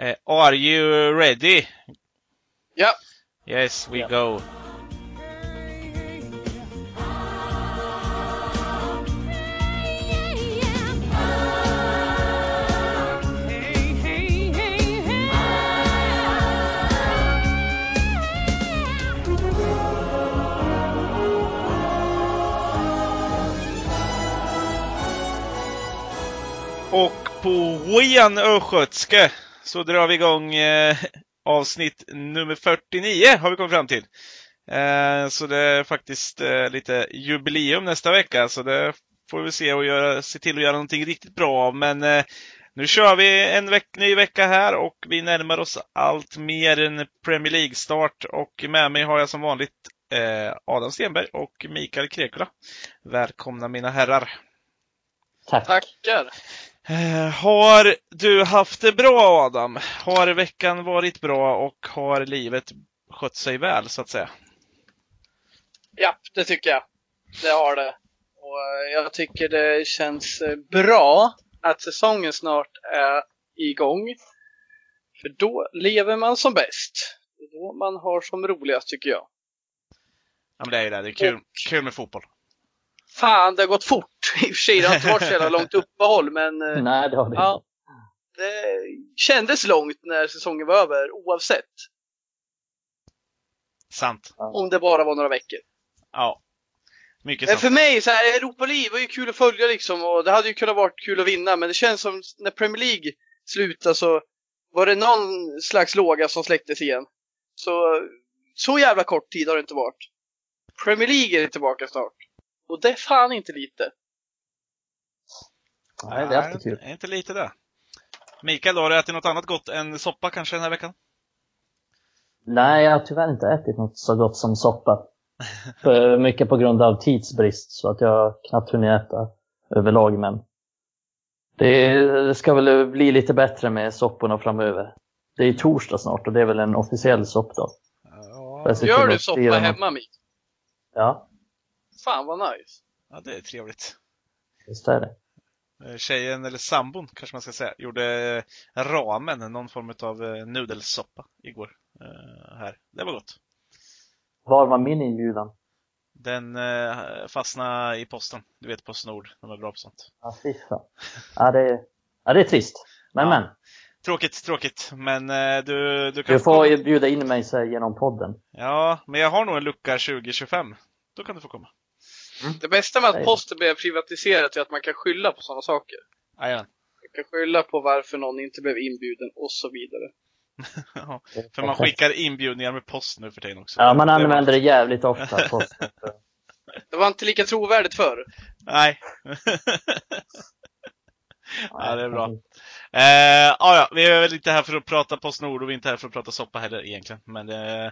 Uh, are you ready? Yeah. Yes, we Yeah. go. Och på ren östgötska så drar vi igång eh, avsnitt nummer 49 har vi kommit fram till. Eh, så det är faktiskt eh, lite jubileum nästa vecka så det får vi se och göra, se till att göra någonting riktigt bra av. Men eh, nu kör vi en veck, ny vecka här och vi närmar oss allt mer en Premier League-start och med mig har jag som vanligt eh, Adam Stenberg och Mikael Krekula. Välkomna mina herrar! Tack. Tackar. Eh, Har du haft det bra Adam? Har veckan varit bra och har livet skött sig väl så att säga? Ja, det tycker jag. Det har det. Och eh, jag tycker det känns eh, bra att säsongen snart är igång. För då lever man som bäst. Det är då man har som roligast tycker jag. Ja men det är ju det, det är kul, kul med fotboll. Fan, det har gått fort. I och för sig, det har inte varit så jävla långt uppehåll, men eh, Nej, det har det Ja. inte. det kändes långt när säsongen var över, oavsett. Sant. Om det bara var några veckor. Ja. Mycket Men sant. för mig, så här, Europa League var ju kul att följa liksom och det hade ju kunnat vara kul att vinna men det känns som när Premier League slutade så var det någon slags låga som släcktes igen. Så, så jävla kort tid har det inte varit. Premier League är tillbaka snart. Och det är fan inte lite. Nej, det är alltid kul. Nej, inte lite det. Mikael, har du ätit något annat gott än soppa kanske den här veckan? Nej, jag har tyvärr inte ätit något så gott som soppa. För mycket på grund av tidsbrist, så att jag knappt hunnit äta överlag. Men det, ska väl bli lite bättre med sopporna framöver. Det är torsdag snart och det är väl en officiell soppdag. Ja, Gör du soppa hemma Mik? Ja, Fan vad nice. ja det är trevligt. visst är det. Eh, Tjejen, eller sambon kanske man ska säga, gjorde eh, ramen, någon form av eh, nudelsoppa igår. Här. Det var gott. Var var min inbjudan? Den fastnade i posten. Du vet Postnord, de är bra på sånt. Ja, fy fan. Ja, det, ja, det är trist. Men Ja. men, Tråkigt, tråkigt. Men du, du kan du få får komma. ju bjuda in mig genom podden. Ja, men jag har nog en lucka 2025. Då kan du få komma. Det bästa med att posten blev privatiserat är att man kan skylla på sådana saker. Jajamän. Man kan skylla på varför någon inte blev inbjuden och så vidare. Ja, För man skickar inbjudningar med post nu för tiden också. Ja, man använder det jävligt ofta. Posten. Det var inte lika trovärdigt förr. Nej. ja, det är bra. Eh, ah, ja, vi är väl inte här för att prata Postnord och vi är inte här för att prata soppa heller egentligen. Men eh,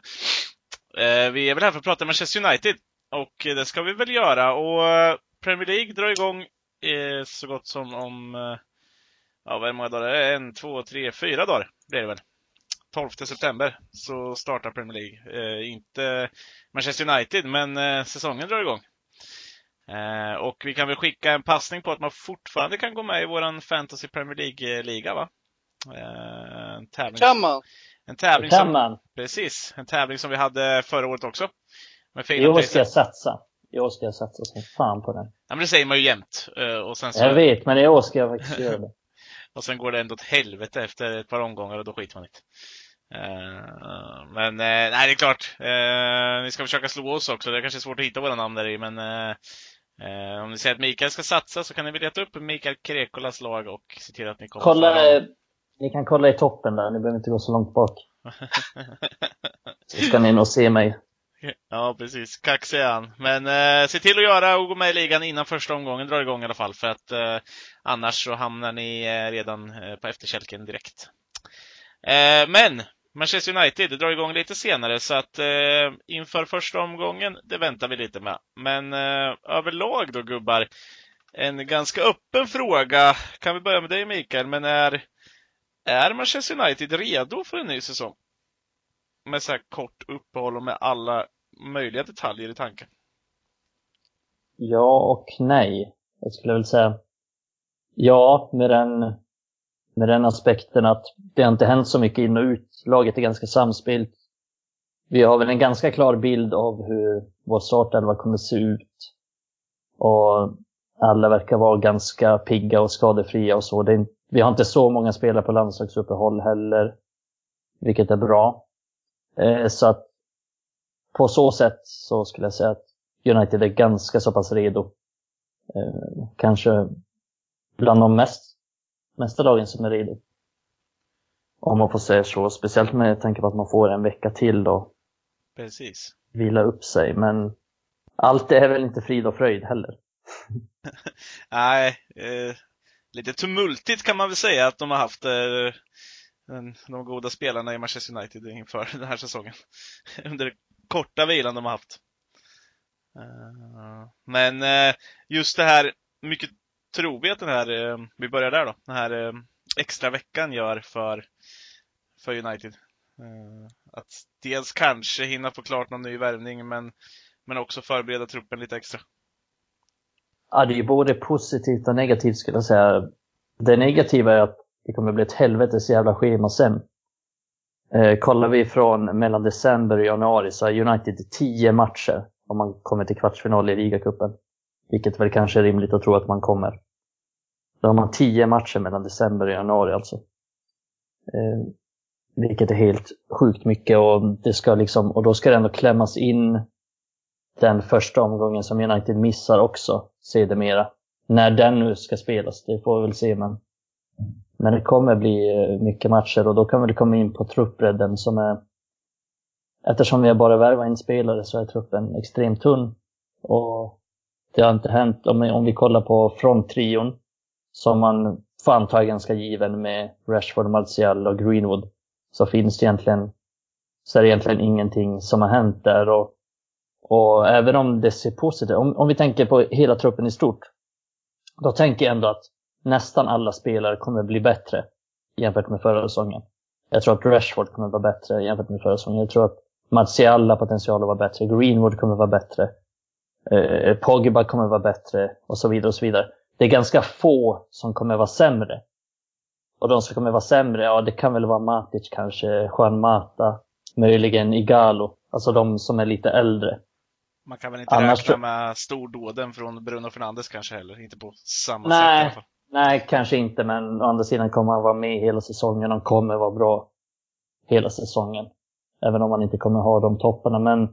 eh, vi är väl här för att prata Manchester United. Och eh, det ska vi väl göra. Och eh, Premier League drar igång eh, så gott som om, ja vad är många dagar? En, två, tre, fyra dagar blir det väl. 12 september så startar Premier League. Eh, inte Manchester United, men eh, säsongen drar igång. Eh, och vi kan väl skicka en passning på att man fortfarande kan gå med i våran Fantasy Premier League-liga va? Eh, en tävling, Kan man? en tävling Kan som, precis, en tävling som vi hade förra året också. Med I år ska jag satsa. I år ska jag satsa som fan på den. Ja, men det säger man ju jämt. Eh, och, sen så, Jag vet, men i år ska jag faktiskt göra det. och sen går det ändå åt helvete efter ett par omgångar och då skiter man i. Eh, men eh, nej, det är klart. Ni ska försöka slå oss också. Det är kanske är svårt att hitta våra namn där i, men om ni säger att Mikael ska satsa så kan ni väl leta upp Mikael Krekolas lag och se till att ni kommer Kolla, ni kan kolla i toppen där, ni behöver inte gå så långt bak. Så ska ni nog se mig. Ja, precis. Kaxig är han. Men eh, se till att göra och gå med i ligan innan första omgången drar igång i alla fall. För att eh, annars så hamnar ni eh, redan eh, på efterkälken direkt. Eh, men Manchester United drar igång lite senare så att eh, inför första omgången, det väntar vi lite med. Men eh, överlag då gubbar, en ganska öppen fråga. Kan vi börja med dig Mikael, men är, är Manchester United redo för en ny säsong? Med så här kort uppehåll och med alla möjliga detaljer i tanken. Ja och nej. Jag skulle väl säga ja med den, med den aspekten att det har inte hänt så mycket in och ut. Laget är ganska samspelt. Vi har väl en ganska klar bild av hur vår startelva kommer se ut. Och alla verkar vara ganska pigga och skadefria och så. Är, vi har inte så många spelare på landslagsuppehåll heller, vilket är bra. Eh, så att på så sätt så skulle jag säga att United är ganska så pass redo. Eh, kanske bland de mest, mesta lagen som är redo. Om man får säga så, speciellt med tanke på att man får en vecka till då. Precis. Vila upp sig, men allt är väl inte frid och fröjd heller. Nej, eh, lite tumultigt kan man väl säga att de har haft eh, de goda spelarna i Manchester United inför den här säsongen. Under korta vilan de har haft. Eh, men eh, just det här, mycket tror vi att den här, eh, vi börjar där då, den här extra veckan gör för, för United. Att dels kanske hinna få klart någon ny värvning men, men också förbereda truppen lite extra. Ja, det är både positivt och negativt skulle jag säga. Det negativa är att det kommer bli ett helvetes jävla schema sen. Eh, kollar vi från mellan december och januari så har United 10 matcher om man kommer till kvartsfinal i ligacupen. Vilket väl kanske är rimligt att tro att man kommer. Då har man 10 matcher mellan december och januari alltså. Eh, vilket är helt sjukt mycket och, det ska liksom, och då ska det ändå klämmas in den första omgången som United missar också sedermera. När den nu ska spelas, det får vi väl se. Men, men det kommer bli eh, mycket matcher och då kommer det komma in på truppbredden som är... Eftersom vi bara värvat en spelare så är truppen extremt tunn. Och det har inte hänt, om vi, om vi kollar på fronttrion, som man får anta är ganska given med Rashford, Martial och Greenwood, så finns det egentligen, så är det egentligen ingenting som har hänt där. Och och även om det ser positivt om, om vi tänker på hela truppen i stort, då tänker jag ändå att nästan alla spelare kommer bli bättre jämfört med förra säsongen. Jag tror att Rashford kommer vara bättre jämfört med förra säsongen. Jag tror att Martial har potential att vara bättre. Greenwood kommer vara bättre. Eh, Pogba kommer vara bättre och så vidare och så vidare. Det är ganska få som kommer vara sämre. Och de som kommer vara sämre, ja det kan väl vara Matic kanske, Juan Mata, möjligen Igalo. Alltså de som är lite äldre. Man kan väl inte Annars räkna med stordåden från Bruno Fernandes kanske heller, inte på samma nej, sätt i alla fall. Nej, kanske inte, men å andra sidan kommer han vara med hela säsongen. Han kommer vara bra hela säsongen. Även om han inte kommer ha de topparna. Men,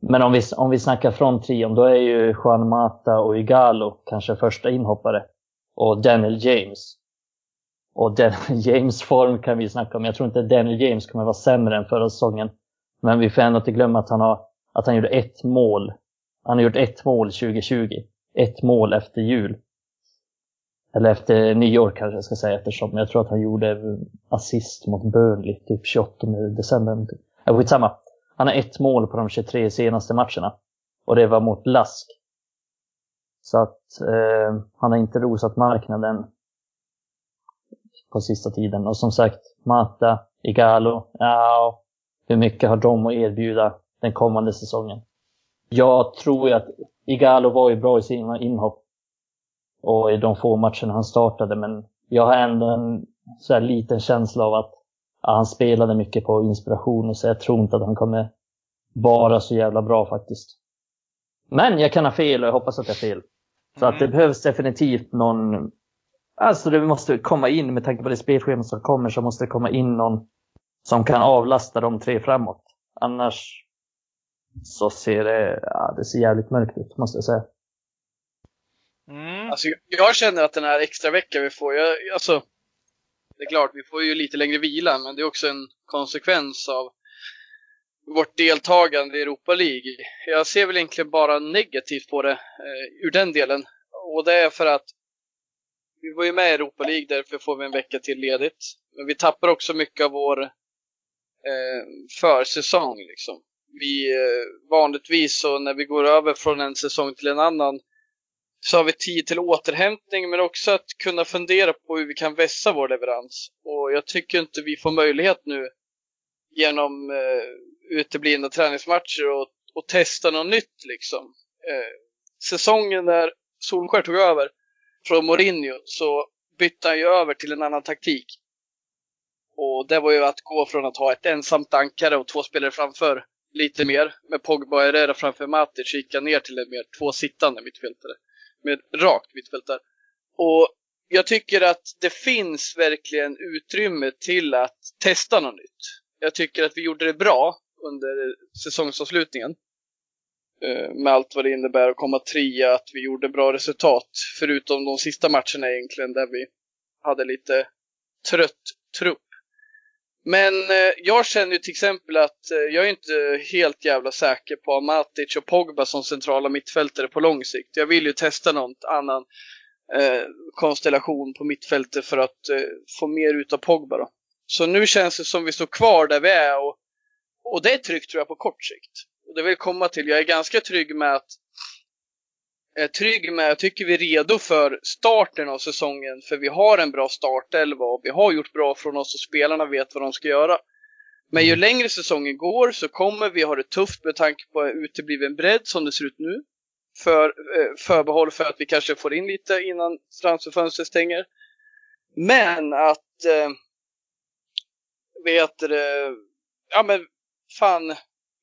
men om, vi, om vi snackar från trion, då är ju Juan Mata och Igalo kanske första inhoppare. Och Daniel James. Och Daniel James form kan vi snacka om. Jag tror inte Daniel James kommer vara sämre än förra säsongen. Men vi får ändå inte glömma att han har att han gjorde ett mål. Han har gjort ett mål 2020. Ett mål efter jul. Eller efter nyår kanske jag ska säga eftersom jag tror att han gjorde assist mot Burnley typ 28 december. Äh, skitsamma. Han har ett mål på de 23 senaste matcherna. Och det var mot Lask. Så att eh, han har inte rosat marknaden på sista tiden. Och som sagt, Mata, Igalo, ja, hur mycket har de att erbjuda? den kommande säsongen. Jag tror ju att Igalo var ju bra i sina inhopp och i de få matcherna han startade, men jag har ändå en så här liten känsla av att ja, han spelade mycket på inspiration och så jag tror inte att han kommer vara så jävla bra faktiskt. Men jag kan ha fel och jag hoppas att jag har fel. Så mm. att det mm. behövs definitivt någon Alltså det måste komma in, med tanke på det spelschema som kommer, så måste det komma in någon som kan avlasta de tre framåt. Annars så ser det, ja, det ser jävligt mörkt ut måste jag säga. Mm. Alltså, jag känner att den här extra veckan vi får, jag, alltså, det är klart, vi får ju lite längre vila, men det är också en konsekvens av vårt deltagande i Europa League. Jag ser väl egentligen bara negativt på det eh, ur den delen. Och det är för att vi var ju med i Europa League, därför får vi en vecka till ledigt. Men vi tappar också mycket av vår eh, försäsong liksom vi eh, vanligtvis så när vi går över från en säsong till en annan så har vi tid till återhämtning men också att kunna fundera på hur vi kan vässa vår leverans. Och jag tycker inte vi får möjlighet nu genom eh, uteblivna träningsmatcher och, och testa något nytt liksom. Eh, säsongen när Solskär tog över från Mourinho så bytte han ju över till en annan taktik. Och det var ju att gå från att ha ett ensamt ankare och två spelare framför lite mer med Pogba och Herrera framför Matic gick ner till en mer två sittande mittfältare. Med rakt mittfältare. Och jag tycker att det finns verkligen utrymme till att testa något nytt. Jag tycker att vi gjorde det bra under säsongsavslutningen. Eh, med allt vad det innebär att komma trea, att vi gjorde bra resultat. Förutom de sista matcherna egentligen där vi hade lite trött trupp. Men eh, jag känner ju till exempel att eh, jag är inte helt jävla säker på Matic och Pogba som centrala mittfältare på lång sikt. Jag vill ju testa någon annan eh, konstellation på mittfältet för att eh, få mer ut av Pogba då. Så nu känns det som vi står kvar där vi är och, och det är tryggt tror jag på kort sikt. Och det vill komma till, jag är ganska trygg med att är trygg med, jag tycker vi är redo för starten av säsongen för vi har en bra startelva och vi har gjort bra från oss och spelarna vet vad de ska göra. Men ju längre säsongen går så kommer vi ha det tufft med tanke på utebliven bredd som det ser ut nu. För, eh, förbehåll för att vi kanske får in lite innan transferfönstret stänger. Men att, eh, vet det, ja men fan,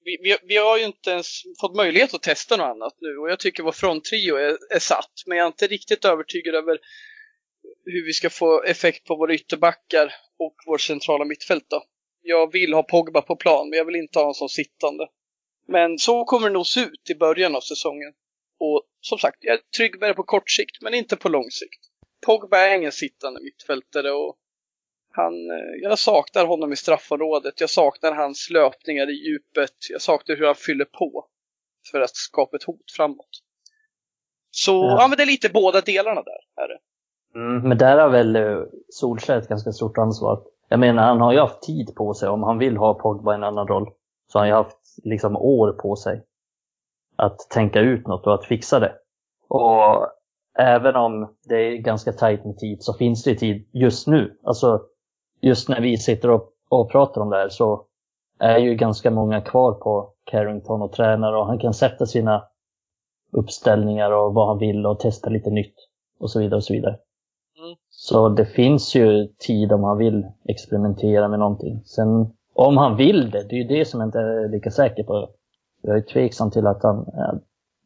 vi, vi, vi, har ju inte ens fått möjlighet att testa något annat nu och jag tycker vår fronttrio är, är satt. Men jag är inte riktigt övertygad över hur vi ska få effekt på våra ytterbackar och vår centrala mittfält då. Jag vill ha Pogba på plan, men jag vill inte ha honom som sittande. Men så kommer det nog se ut i början av säsongen. Och som sagt, jag är trygg med det på kort sikt, men inte på lång sikt. Pogba är ingen sittande mittfältare och han, eh, jag saknar honom i straffområdet. Jag saknar hans löpningar i djupet. Jag saknar hur han fyller på för att skapa ett hot framåt. Så ja. men det är lite båda delarna där. Är det. Mm, men där har väl eh, Solskjaer ett ganska stort ansvar. Jag menar, han har ju haft tid på sig. Om han vill ha Pogba i en annan roll så har han ju haft liksom år på sig att tänka ut något och att fixa det. Och även om det är ganska tajt med tid så finns det tid just nu. Alltså just när vi sitter och, och pratar om det här så är ju ganska många kvar på Carrington och tränar och han kan sätta sina uppställningar och vad han vill och testa lite nytt och så vidare och så vidare. Mm. Så det finns ju tid om han vill experimentera med någonting. Sen om han vill det, det är ju det som jag inte är lika säker på. Jag är tveksam till att han,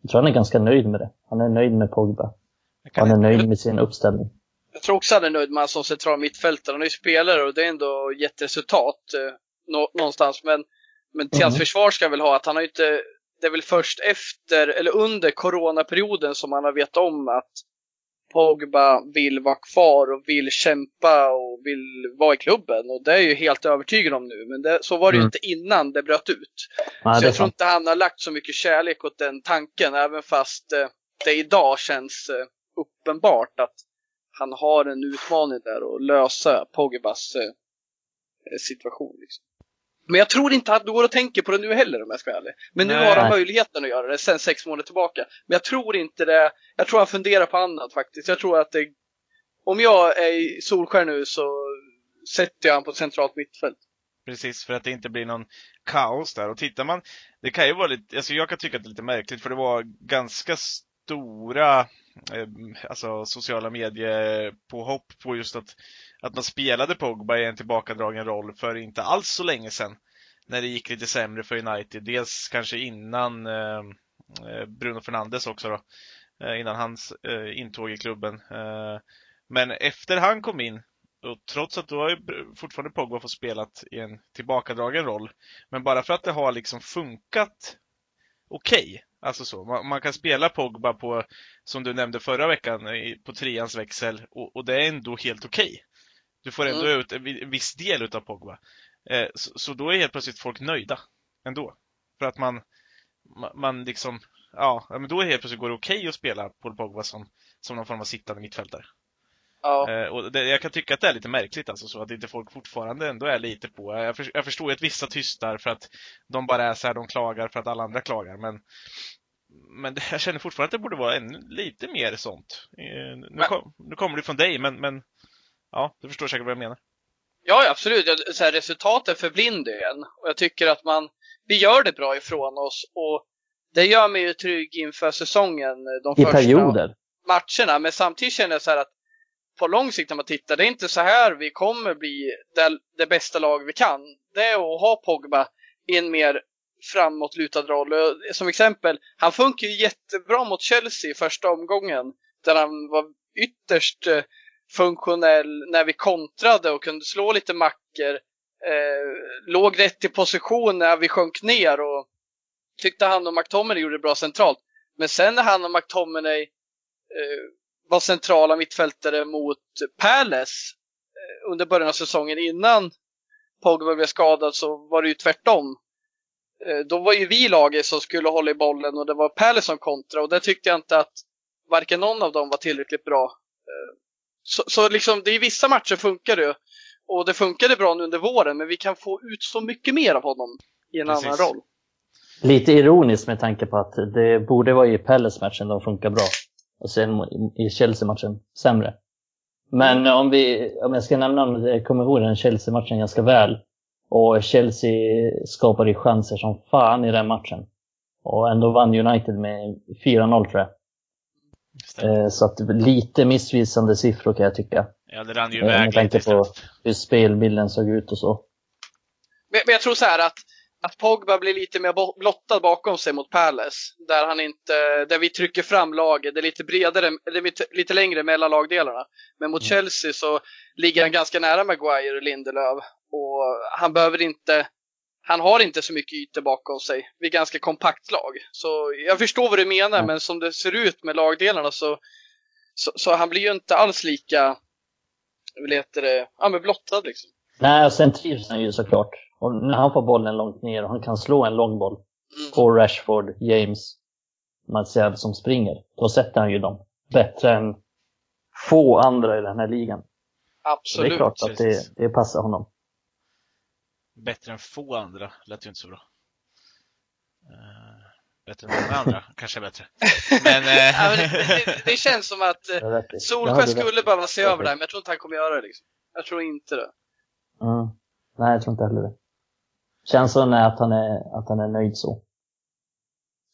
jag tror han är ganska nöjd med det. Han är nöjd med Pogba. Han är nöjd med sin uppställning. Jag tror också han är nöjd med honom som central mittfältare. Han är ju spelare och det är ändå gett resultat eh, nå någonstans. Men, men till mm. hans försvar ska jag väl ha att han har inte, det är väl först efter, eller under coronaperioden som han har vetat om att Pogba vill vara kvar och vill kämpa och vill vara i klubben. Och det är ju helt övertygad om nu. Men det, så var det mm. ju inte innan det bröt ut. Nej, så jag tror inte han har lagt så mycket kärlek åt den tanken, även fast eh, det idag känns eh, uppenbart att han har en utmaning där att lösa Pogbas eh, situation. Liksom. Men jag tror inte att det går att tänka på det nu heller om jag ska vara ärlig. Men nu Nej. har han möjligheten att göra det sen sex månader tillbaka. Men jag tror inte det. Jag tror han funderar på annat faktiskt. Jag tror att det, om jag är i Solskär nu så sätter jag han på centralt mittfält. Precis, för att det inte blir någon kaos där. Och tittar man, det kan ju vara lite, alltså jag kan tycka att det är lite märkligt för det var ganska stora Eh, alltså sociala medier påhopp på just att, att man spelade Pogba i en tillbakadragen roll för inte alls så länge sedan. När det gick lite sämre för United. Dels kanske innan eh, eh Bruno Fernandes också då. Eh, innan hans eh, intåg i klubben. Eh, men efter han kom in och trots att då har ju fortfarande Pogba fått spelat i en tillbakadragen roll. Men bara för att det har liksom funkat okej. Okay, alltså så. Man, man, kan spela Pogba på, som du nämnde förra veckan, på treans växel och, och det är ändå helt okej. Okay. Du får ändå mm. ut en viss del utav Pogba. Eh, så, så, då är helt plötsligt folk nöjda ändå. För att man, man, man liksom, ja, men då är helt plötsligt går det okej okay att spela Paul Pogba som, som någon form av sittande mittfältare. Ja. Eh, och det, jag kan tycka att det är lite märkligt alltså, så att inte folk fortfarande ändå är lite på. Jag, för, jag förstår ju att vissa tystar för att de bara är så här, de klagar för att alla andra klagar, men men jag känner fortfarande att det borde vara ännu lite mer sånt. Eh, nu, men, kom, nu kommer det från dig, men, men ja, du förstår säkert vad jag menar. Ja, absolut. Så här, resultatet förblindar en. Och jag tycker att man, vi gör det bra ifrån oss. Och det gör mig ju trygg inför säsongen. De I första perioder. matcherna. Men samtidigt känner jag så här att på lång sikt när man tittar, det är inte så här vi kommer bli det, det bästa lag vi kan. Det är att ha Pogba i en mer framåtlutad roll. Som exempel, han funkar ju jättebra mot Chelsea i första omgången. Där han var ytterst eh, funktionell när vi kontrade och kunde slå lite mackor. Eh, låg rätt i position när vi sjönk ner och tyckte han och McTominay gjorde det bra centralt. Men sen när han och McTominay eh, var centrala mittfältare mot Palace eh, under början av säsongen innan Pogba blev skadad så var det ju tvärtom. Eh, då var ju vi laget som skulle hålla i bollen och det var Palace som kontra och där tyckte jag inte att varken någon av dem var tillräckligt bra. Eh, så, så liksom, det är vissa matcher funkar det och det funkade bra nu under våren men vi kan få ut så mycket mer av honom i en Precis. annan roll. Lite ironiskt med tanke på att det borde vara i Palace-matchen de funkar bra och sen i Chelsea-matchen sämre. Men mm. om, vi, om jag ska nämna, jag kommer ihåg den Chelsea-matchen ganska väl. Och Chelsea skapade chanser som fan i den matchen. Och ändå vann United med 4-0 tror jag. Eh, så att lite missvisande siffror kan jag tycka. Ja, det rann ju iväg Med tanke på hur spelbilden såg ut och så. Men, men jag tror så här att att Pogba blir lite mer blottad bakom sig mot Palace. Där, han inte, där vi trycker fram laget. Det är lite bredare, det är lite längre mellan lagdelarna. Men mot mm. Chelsea så ligger han ganska nära Maguire och Lindelöf. Och han behöver inte, han har inte så mycket ytor bakom sig. Vi är ganska kompakt lag. Så jag förstår vad du menar, mm. men som det ser ut med lagdelarna så, så, så han blir ju inte alls lika, vad heter det, ja men blottad liksom. Nej, och sen trivs han ju såklart. Och när han får bollen långt ner och han kan slå en långboll mm. på Rashford, James, Martial som springer, då sätter han ju dem bättre än få andra i den här ligan. Absolut. det är klart att det, det passar honom. Bättre än få andra lät ju inte så bra. Uh, bättre än många andra, kanske bättre. Men, uh... ja, men det, det, det, känns som att uh, Solskjaer skulle behöva se över det här, men jag tror inte han kommer göra det. Liksom. Jag tror inte det. Mm. Nej, jag tror inte heller det. Känslan är att han är, att han är nöjd så.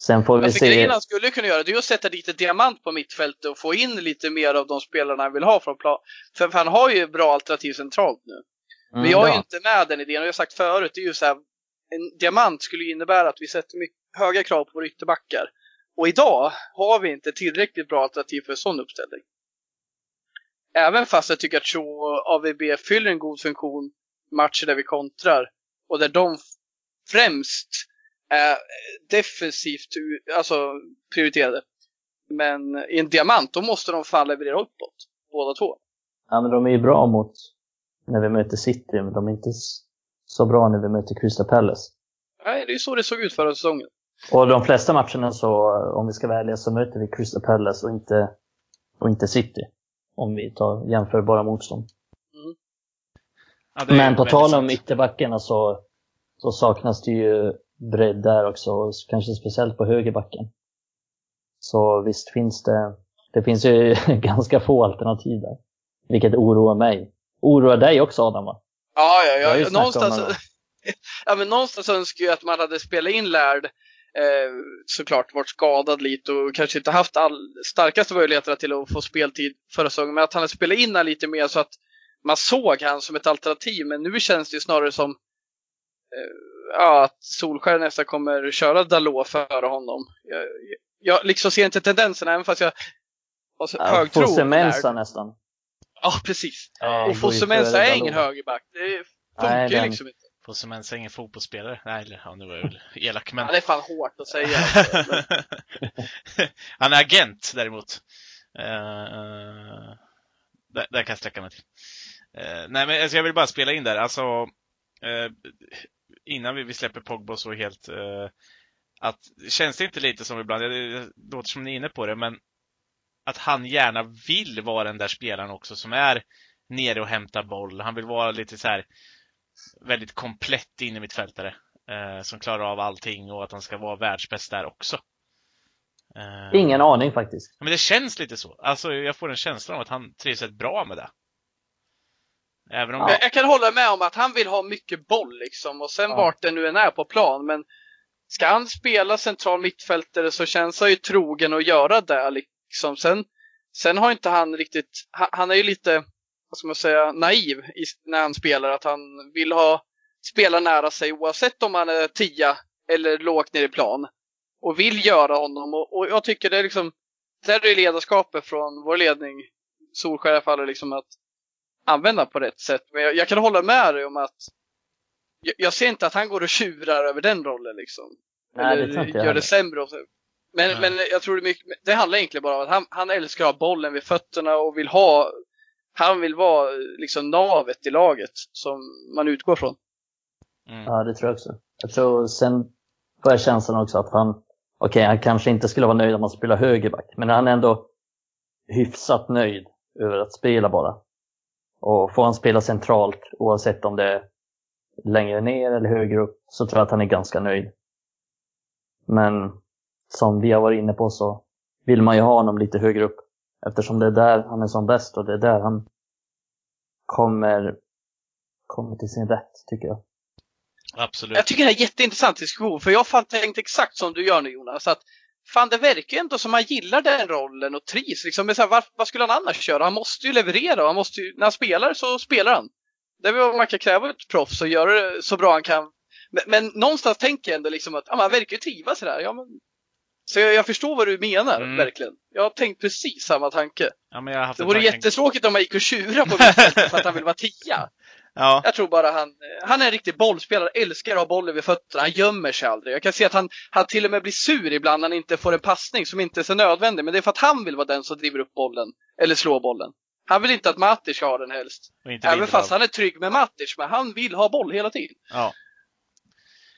Sen får vi alltså, se. Grejen han skulle kunna göra det är att sätta dit ett diamant på mittfältet och få in lite mer av de spelarna han vill ha från plan. För, han har ju bra alternativ centralt nu. Mm, Men jag är ju inte med den idén och jag har sagt förut, det är ju så här, en diamant skulle innebära att vi sätter mycket, höga krav på våra ytterbackar. Och idag har vi inte tillräckligt bra alternativ för en sån uppställning. Även fast jag tycker att Shaw och AVB fyller en god funktion matcher där vi kontrar och där de främst är defensivt alltså, prioriterade. Men i en diamant, då måste de fan leverera uppåt, båda två. Ja, men de är ju bra mot när vi möter City, men de är inte så bra när vi möter Crystal Palace. Nej, det är ju så det såg ut förra säsongen. Och de flesta matcherna så, om vi ska välja, så möter vi Crystal Palace och inte, och inte City. Om vi tar jämförbara motstånd. Ja, Men på tal om ytterbackarna så, så saknas det ju bredd där också, kanske speciellt på högerbacken. Så visst finns det, det finns ju ganska få alternativ där. Vilket oroar mig. Oroar dig också Adam va? Ja, ja, ja. Någonstans, ja men någonstans önskar jag att man hade spelat in Lärd eh, såklart varit skadad lite och kanske inte haft all starkaste möjligheterna till att få speltid förra säsongen. Men att han hade spelat in lite mer så att man såg han som ett alternativ, men nu känns det ju snarare som eh, ja, att Solskär nästan kommer köra Dalot före honom. Jag, jag liksom ser inte tendensen, även fast jag har ja, hög tro. Fosse nästan. Ja, precis. Ja, och Fosse Mensa är ingen högerback. Det funkar ju liksom inte. Fosse Mensa är ingen fotbollsspelare. Nej, eller, ja, nu var jag väl elak, men... Ja, det är fan hårt att säga. Han är agent däremot. Uh, uh, där, där, kan jag sträcka mig till. Eh, nej, men alltså, jag vill bara spela in där. Alltså, eh, innan vi, vi släpper Pogba så helt, eh, att känns det inte lite som ibland, det låter som ni är inne på det, men att han gärna vill vara den där spelaren också som är nere och hämtar boll. Han vill vara lite så här väldigt komplett in i mittfältare eh, som klarar av allting och att han ska vara världsbäst där också. Eh, Ingen aning faktiskt. Men det känns lite så. Alltså jag får en känsla av att han trivs rätt bra med det. Även om... Ja. Jag, jag, kan hålla med om att han vill ha mycket boll liksom och sen ja. vart det nu än är på plan. Men ska han spela central mittfältare så känns han ju trogen att göra det liksom. Sen Sen har inte han riktigt, han, han är ju lite, vad ska man säga, naiv i, när han spelar. Att han vill ha spelare nära sig oavsett om han är tia eller lågt ner i plan. Och vill göra honom. Och, och jag tycker det är liksom, där är ledarskapet från vår ledning, Solskär i alla fall, liksom att använda på rätt sätt. Men jag, jag kan hålla med dig om att jag, jag, ser inte att han går och tjurar över den rollen liksom. Nej, Eller det tror inte jag gör det heller. sämre. Och så. Men, Nej. men jag tror det, mycket, det handlar egentligen bara om att han, han älskar att ha bollen vid fötterna och vill ha han vill vara liksom navet i laget som man utgår från. Mm. Ja, det tror jag också. Jag tror sen får jag känslan också att han, okej, han kanske inte skulle vara nöjd om han spelar högerback, men han är ändå hyfsat nöjd över att spela bara. Och får han spela centralt, oavsett om det är längre ner eller högre upp, så tror jag att han är ganska nöjd. Men som vi har varit inne på så vill man ju ha honom lite högre upp. Eftersom det är där han är som bäst och det är där han kommer, kommer till sin rätt, tycker jag. Absolut. Jag tycker det här är jätteintressant diskussion för jag har fan tänkt exakt som du gör nu Jonas. Att fan det verkar ju ändå som han gillar den rollen och trivs. Liksom, men så här, vad, vad skulle han annars göra? Han måste ju leverera han måste ju, när han spelar så spelar han. Det är vad man kan kräva av ett proffs och göra det så bra han kan. Men, men någonstans tänker jag ändå liksom att ja, han verkar ju trivas här. Ja, men... Så jag, jag förstår vad du menar, Mm. verkligen. Jag har tänkt precis samma tanke. Ja, Det vore tanke- jättetråkigt om man gick och tjurade på mittfältet för att han vill vara tia. Ja, Jag tror bara han, han är en riktig bollspelare, älskar att ha bollen vid fötterna, han gömmer sig aldrig. Jag kan se att han, han till och med blir sur ibland när han inte får en passning som inte är så nödvändig, men det är för att han vill vara den som driver upp bollen, eller slår bollen. Han vill inte att Matic ska ha den helst. Även fast han är trygg med Matic, men han vill ha boll hela tiden. Ja,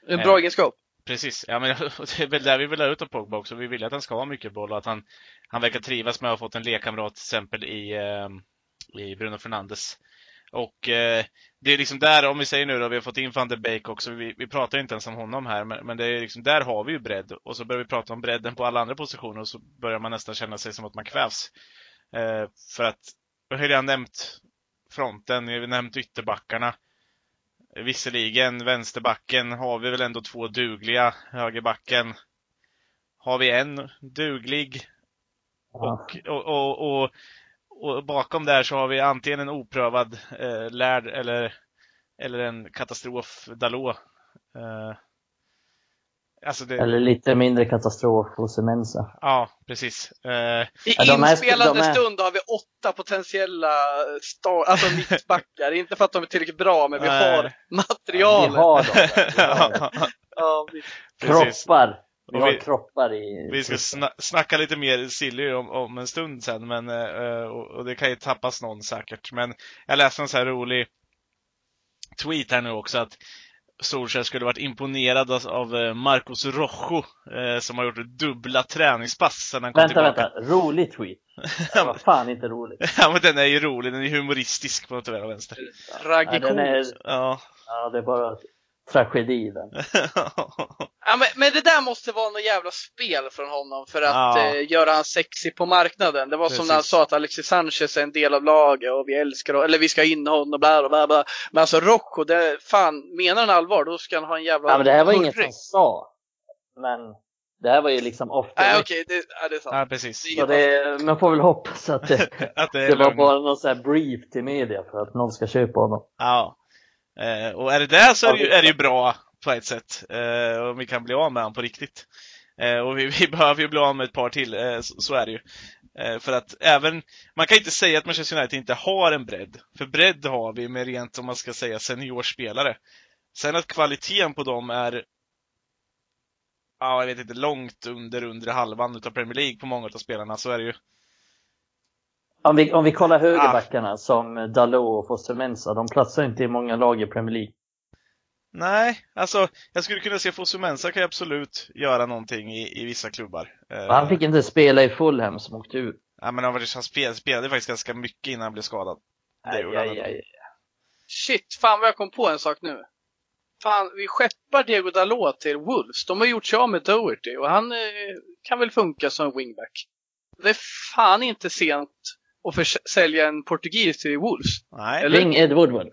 En Eh. bra egenskap. precis. Ja, men det är väl där vi vill ha ut av Pogba också. Vi vill att han ska ha mycket boll och att han, han verkar trivas med att ha fått en lekkamrat till exempel i, eh, i Bruno Fernandes. Och eh, det är liksom där, om vi säger nu då, vi har fått in van de Beek också, vi, vi pratar inte ens om honom här, men, men det är liksom, där har vi ju bredd. Och så börjar vi prata om bredden på alla andra positioner och så börjar man nästan känna sig som att man kvävs. Eh, för att, jag har redan nämnt fronten, jag har nämnt ytterbackarna. Visserligen, vänsterbacken har vi väl ändå två dugliga. Högerbacken har vi en duglig. Och, och, och, och, och bakom där så har vi antingen en oprövad eh, lärd eller, eller en katastrof Dalot. Eh, alltså det, Eller lite mindre katastrof hos Mensa. ja, precis. Eh, I Ja, är- inspelande de är- stund har vi åtta potentiella star, alltså mittbackar. inte för att de är tillräckligt bra, men vi har material. Vi har dem. där. Vi har dem. Ja, vi- precis. Kroppar. Vi har vi- kroppar i... Vi ska sna snacka lite mer Silly om, om en stund sen, men, eh, och, och det kan ju tappas någon säkert. Men jag läste en så här rolig tweet här nu också att Solskjaer skulle varit imponerad av- eh, Marcos Rojo, eh, som har gjort dubbla träningspass sen han kom Vänta, tillbaka. vänta. Rolig tweet. Det var fan inte roligt. ja, men den är ju rolig, den är humoristisk på något vänster. Ja, Tragikomiskt. den är, Ja. ja, det är bara tragedi den. Ja, men, men det där måste vara något jävla spel från honom för att Ja. eh, göra han sexig på marknaden. Det var som när han Precis. sa att Alexis Sanchez är en del av laget och vi älskar honom, eller vi ska in honom och bla bla bla. Men alltså Rocco, det, fan, menar han allvar då ska han ha en jävla Ja, men det här var inget han sa. Men det här var ju liksom off the Nej okej, det, ja, det är sant. ja, precis. Så det, man får väl hoppas att det, Att det det var bara någon sån här brief till media för att någon ska köpa honom. Ja. Eh, och är det där så är det ju, är det ju bra på ett sätt. Eh, om vi kan bli av med honom på riktigt. Eh, och vi, vi behöver ju bli av med ett par till, eh, så, så är det ju. Eh, för att även, man kan inte säga att Manchester United inte har en bredd. För bredd har vi med rent, om man ska säga, seniorspelare. Sen att kvaliteten på dem är Ja, jag vet inte, långt under undre halvan utav Premier League på många av spelarna, så är det ju. Om vi, om vi kollar högerbackarna som Dalot och Foster Mensa, de platsar inte i många lag i Premier League. Nej, alltså jag skulle kunna se Fosumensa kan ju absolut göra någonting i, i vissa klubbar. Han fick inte spela i Fulham som åkte ut. Ja, men han, var- han spelade, spelade faktiskt ganska mycket innan han blev skadad. Det Aj, han aj, aj. Shit, fan vad jag kom på en sak nu. Fan, vi skeppar Diego Dalot till Wolves. De har gjort sig av med Doherty och han eh, kan väl funka som wingback. Det är fan inte sent att försälja en portugis till Wolves. Nej, Eller- Ring Ed Woodward.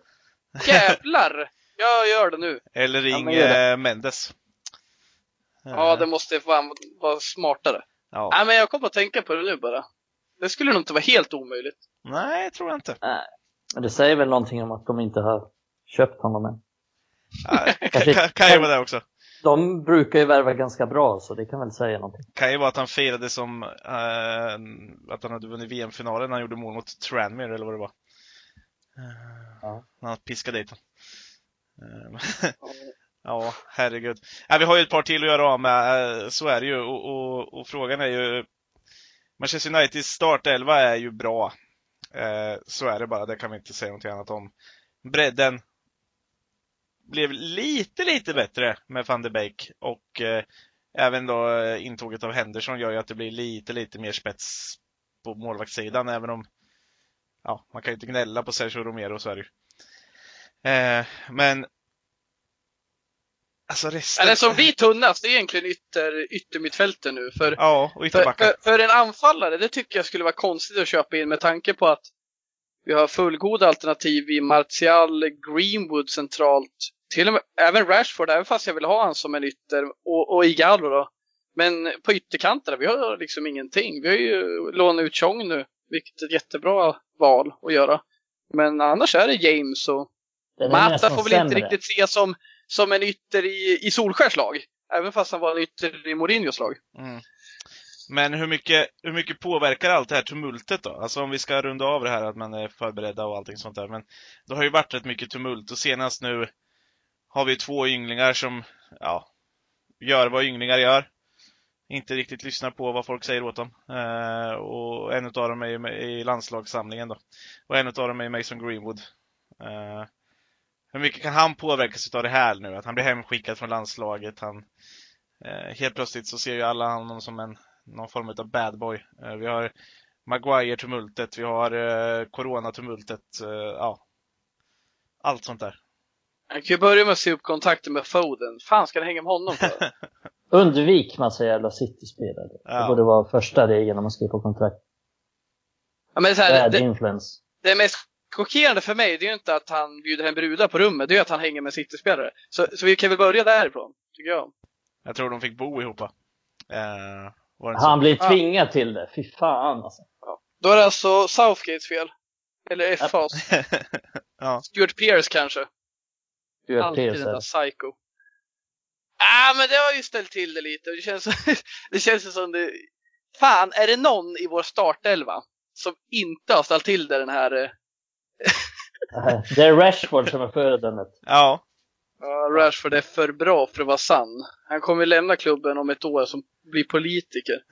Jävlar! Jag gör det nu. eller Ja, ring det. eh, Mendes. Ja, det måste fan vara smartare. ja. Nej, men jag kom att tänka på det nu bara. Det skulle nog inte vara helt omöjligt. Nej, jag tror jag inte. Det säger väl någonting om att de inte har köpt honom än. Ja, kan, kan, kan ju vara det också. De brukar ju värva ganska bra, så det kan väl säga någonting. Kan ju vara att han firade som eh, att han hade vunnit VM-finalen när han gjorde mål mot Tranmere eller vad det var. Eh, Ja. När han piskade dit Ja, herregud. Ja, vi har ju ett par till att göra av med, eh, så är det ju. Och, och, och frågan är ju, Manchester Uniteds startelva är ju bra. Eh, så är det bara, det kan vi inte säga någonting annat om. Bredden blev lite, lite bättre med van de Beek och eh, även då eh, intåget av Henderson gör ju att det blir lite, lite mer spets på målvaktssidan, även om ja, man kan ju inte gnälla på Sergio Romero, så är det ju. Eh, men Alltså resten... Eller som vi tunnast, det är egentligen ytter, yttermittfältet nu. För, Ja, och för, för, för en anfallare, det tycker jag skulle vara konstigt att köpa in med tanke på att vi har fullgoda alternativ i Martial, Greenwood centralt. Till och med även Rashford, även fast jag vill ha han som en ytter. Och, och Igalo då. Men på ytterkanterna, vi har liksom ingenting. Vi har ju lånat ut Chong nu, vilket är ett jättebra val att göra. Men annars är det James och Mata får väl inte sämre. riktigt ses som, som en ytter i, i Solskärs lag. Även fast han var en ytter i Mourinhos lag. Mm. Men hur mycket, hur mycket påverkar allt det här tumultet då? Alltså om vi ska runda av det här att man är förberedda och allting sånt där. Men det har ju varit rätt mycket tumult och senast nu har vi två ynglingar som, ja, gör vad ynglingar gör. Inte riktigt lyssnar på vad folk säger åt dem. Eh, och en av dem är ju i landslagssamlingen då. Och en av dem är Mason Greenwood. Eh, hur mycket kan han påverkas av det här nu? Att han blir hemskickad från landslaget. Han, eh, helt plötsligt så ser ju alla honom som en, någon form av bad boy. Eh, vi har Maguire-tumultet, vi har eh, Corona-tumultet. Eh, ja. Allt sånt där. Jag kan ju börja med att se upp kontakten med Foden. Fan ska det hänga med honom för? Undvik massa jävla City-spelare. Ja. Det borde vara första regeln om man skriver på kontrakt. ja, men så här, det, influence. det mest chockerande för mig det är ju inte att han bjuder hem brudar på rummet, det är ju att han hänger med City-spelare. Så, så vi kan väl börja därifrån, tycker jag. Jag tror de fick bo ihop va? Eh, det Han blir Ja. tvingad till det. Fy fan alltså. Då är det alltså Southgates fel. Eller FAs. så? ja. Stuart Pearce kanske. Du är Alltid Pearce den där psycho. Ah, men det har ju ställt till det lite. Det känns, det känns som det... Fan, är det någon i vår startelva som inte har ställt till det den här... eh, Det är Rashford som är föredömet. ja. Ja, Rashford är för bra för att vara sann. Han kommer lämna klubben om ett år som blir politiker.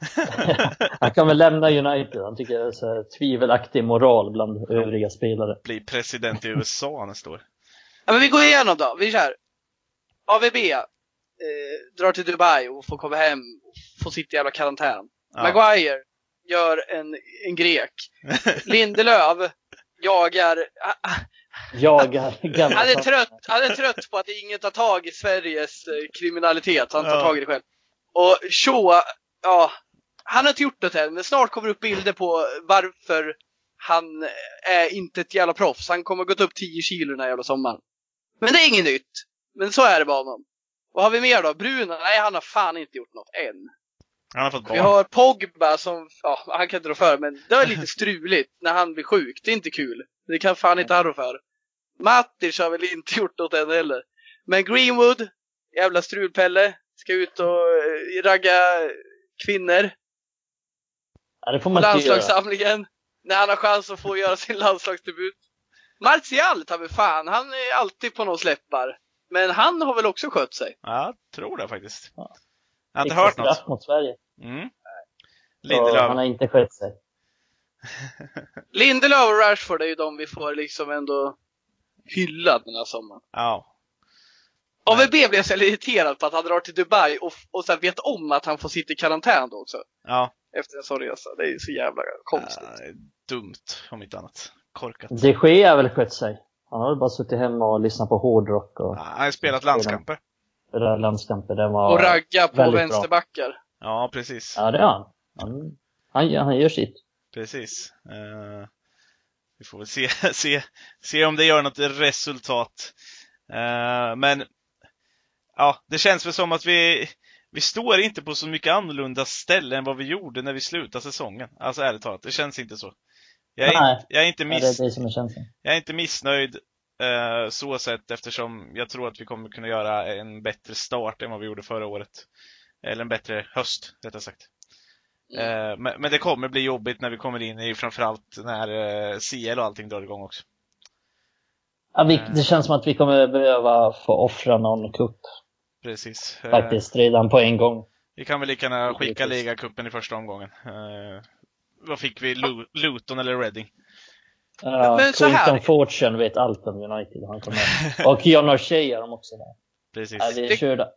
Han kan väl lämna United. Han tycker det är så tvivelaktig moral bland övriga spelare. Bli president i USA nästa år. Ja, men vi går igenom då. Vi kör. AVB eh, drar till Dubai och får komma hem och får sitta i jävla karantän. Ja. Maguire gör en, en grek. Lindelöf jagar. ah, ah, Jagar gamla Han är, trött, han är trött på att ingen tar tag i Sveriges eh, kriminalitet. Han tar Ja. tag i det själv. Och Shaw, ja, han har inte gjort det än, men snart kommer det upp bilder på varför han är inte ett jävla proffs. Han kommer gått upp 10 kilo den här jävla sommaren. Men det är inget nytt. Men så är det bara honom. Vad har vi mer då? Bruna? Nej, han har fan inte gjort något än. Han har fått Vi barn. har Pogba som, ja, han kan inte rå för men det är lite struligt när han blir sjuk. Det är inte kul. Det kan fan inte han rå för. Matic har väl inte gjort något än heller. Men Greenwood, jävla strulpelle, ska ut och eh, ragga kvinnor Ja, det får på man inte göra. landslagssamlingen. När han har chans att få göra sin landslagsdebut. Martial tar väl fan, han är alltid på någon släppar. Men han har väl också skött sig. Ja, jag tror det faktiskt. Ja. Jag har inte hört något. mot Sverige. Mm. Lindelöf. han har inte skött sig. Lindelöf och Rashford är ju de vi får liksom ändå hylla den här sommaren. Ja. AVB blev så irriterad på att han drar till Dubai och, och sen vet om att han får sitta i karantän då också. Ja. Efter en sån resa. Det är ju så jävla konstigt. Ja, dumt, om inte annat. Korkat. De Gea har väl skött sig. Han har väl bara suttit hemma och lyssnat på hårdrock och Ja, han har spelat landskamper. det där landskamper. Den var... och ragga på väldigt bra. vänsterbackar. Ja, precis. Ja, det är han. Han, han, gör- han gör sitt. Precis. Eh, vi får väl se, se, se om det gör något resultat. Eh, men ja, det känns väl som att vi, vi står inte på så mycket annorlunda ställen än vad vi gjorde när vi slutade säsongen. Alltså ärligt talat, det känns inte så. Jag är, Nej. inte, jag är, inte, Ja, miss, det är det som är känslan. jag är inte missnöjd eh, så sett eftersom jag tror att vi kommer kunna göra en bättre start än vad vi gjorde förra året. Eller en bättre höst, rättare sagt. Eh, men, men det kommer bli jobbigt när vi kommer in i framförallt när eh, CL och allting drar igång också. Ja, vi, Eh. det känns som att vi kommer behöva få offra någon kupp Precis. Eh, faktiskt redan på en gång. Vi kan väl lika gärna skicka ligacupen i första omgången. Vad fick vi? Lu- Luton eller Reading? Ja, Men så här- Fortune vet allt om United. Han kommer. Och John O'Shea har de också där. Precis. Ja, vi Det- körde.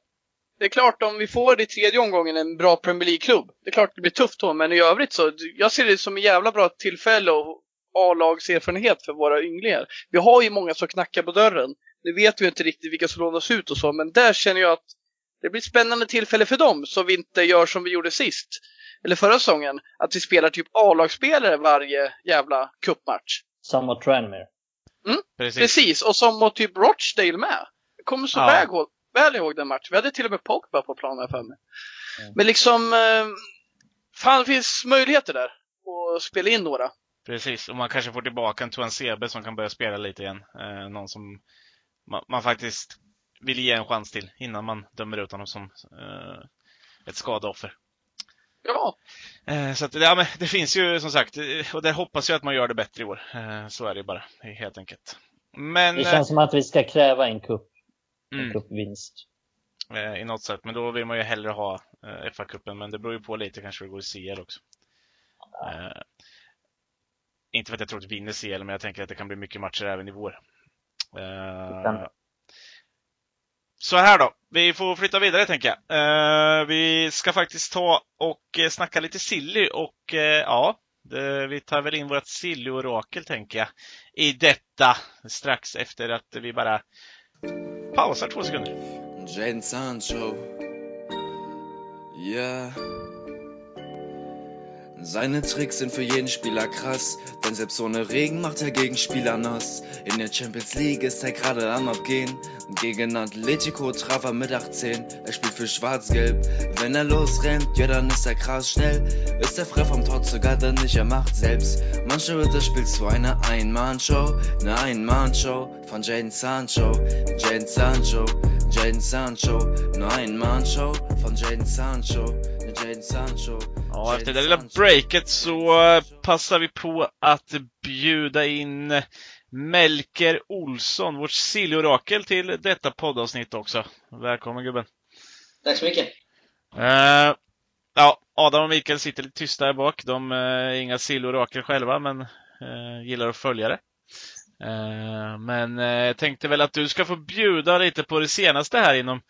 Det är klart om vi får i tredje omgången en bra Premier League-klubb. Det är klart det blir tufft då, men i övrigt så, jag ser det som en jävla bra tillfälle och A-lagserfarenhet för våra ynglingar. Vi har ju många som knackar på dörren. Nu vet vi inte riktigt vilka som lånas ut och så, men där känner jag att det blir ett spännande tillfälle för dem, så vi inte gör som vi gjorde sist. Eller förra säsongen, att vi spelar typ A-lagsspelare varje jävla cupmatch. Samma Tranmere. Precis. Precis, och som mot typ Rochdale med. Jag kommer så Ja. väl, ihåg, väl ihåg den matchen. Vi hade till och med Pogba på planen för mig. Mm. Men liksom, eh, fan det finns möjligheter där. att spela in några. Precis. Och man kanske får tillbaka en Tuan Sebe som kan börja spela lite igen. Eh, någon som man, man faktiskt vill ge en chans till innan man dömer ut honom som eh, ett skadeoffer. Ja, Eh, så att, ja, men det finns ju som sagt, eh, och där hoppas jag att man gör det bättre i år. Eh, så är det bara, helt enkelt. Men Det känns som att vi ska kräva en cup, en mm, cupvinst. i något sätt, men då vill man ju hellre ha FA-cupen, men det beror ju på lite kanske hur det går i CL också. Eh, inte för att jag tror att vi vinner CL, men jag tänker att det kan bli mycket matcher även i vår. Kan så här då, vi får flytta vidare tänker jag. Eh, vi ska faktiskt ta och eh, snacka lite silly och eh, ja, vi tar väl in vårt silly-orakel tänker jag i detta strax efter att vi bara pausar två sekunder. Jane Sancho. Yeah. Seine Tricks sind für jeden Spieler krass, denn selbst ohne Regen macht er Gegenspieler nass. In der Champions League ist er gerade am Abgehen. Gegen Atletico traf er mit 18. Er spielt für Schwarz-Gelb. Wenn er losrennt, ja dann ist er krass schnell. Ist er frei vom Tor sogar dann nicht, er macht selbst. Manche wird das Spiel zu einer Ein-Mann-Show, eine Ein-Mann-Show von Jaden Sancho. Jaden Sancho, Jaden Sancho, eine Ein-Mann-Show von Jaden Sancho. Sancho. Ja, efter det lilla breaket så eh, passar vi på att bjuda in Melker Olsson, vårt silly-orakel, till detta poddavsnitt också. Välkommen gubben! Tack så mycket. Eh, ja, Adam och Mikael sitter lite tysta här bak. De eh, är inga silly-orakel själva, men eh, gillar att följa det. Eh, men eh, jag tänkte väl att du ska få bjuda lite på det senaste här inom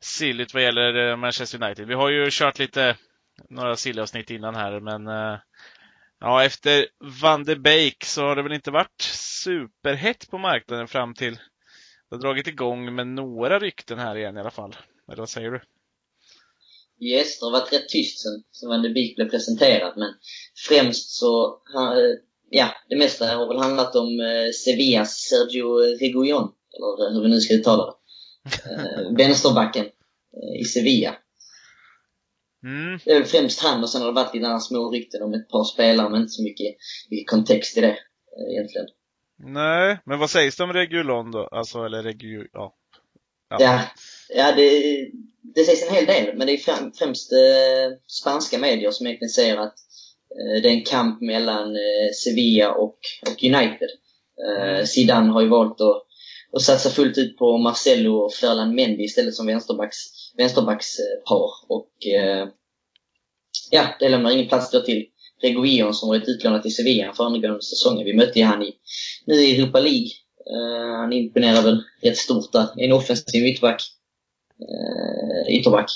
sillyt vad gäller eh, Manchester United. Vi har ju kört lite några silly-avsnitt innan här, men eh, ja, efter Van de Beek så har det väl inte varit superhett på marknaden fram till det har dragit igång med några rykten här igen i alla fall. Eller vad säger du? Yes, det har varit rätt tyst sen, sen Van de Beek blev presenterad, men främst så, ha- ja, det mesta har väl handlat om eh, Sevillas Sergio Reguilon, eller hur vi nu ska uttala det. Eh, vänsterbacken eh, i Sevilla. Mm, Det är väl främst han och sen har det varit lite andra små rykten om ett par spelare, men inte så mycket, mycket kontext i det eh, egentligen. Nej, men vad sägs det om Regulon då? Alltså, eller Regu... Ja. Ja. Ja, ja det, det sägs en hel del, men det är främ, främst eh, spanska medier som egentligen säger att eh, det är en kamp mellan eh, Sevilla och, och United. Eh, Zidane har ju valt att, att satsa fullt ut på Marcelo och Ferland Mendy istället som vänsterbacks, vänsterbackspar. Och eh, ja, det lämnar ingen plats då till Reguilon som varit utlånad till Sevilla föregående säsongen. Vi mötte ju han i, nu i Europa League. Eh, han imponerar väl rätt stort där. En offensiv ytterback. Uh, ytterback.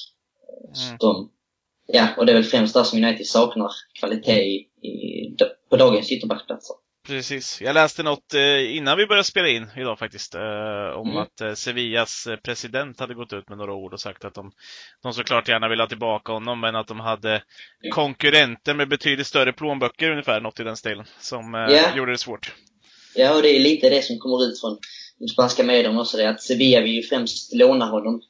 Mm. Som, ja, och det är väl främst där som United saknar kvalitet i, i, på dagens ytterbacksplatser. Precis. Jag läste något eh, innan vi började spela in idag faktiskt, eh, om Mm. att eh, Sevillas president hade gått ut med några ord och sagt att de, de såklart gärna vill ha tillbaka honom, men att de hade konkurrenter med betydligt större plånböcker ungefär, något i den stilen, som Ja. gjorde det svårt. Ja, och det är lite det som kommer ut från de spanska medierna också, det är att Sevilla vill ju främst låna honom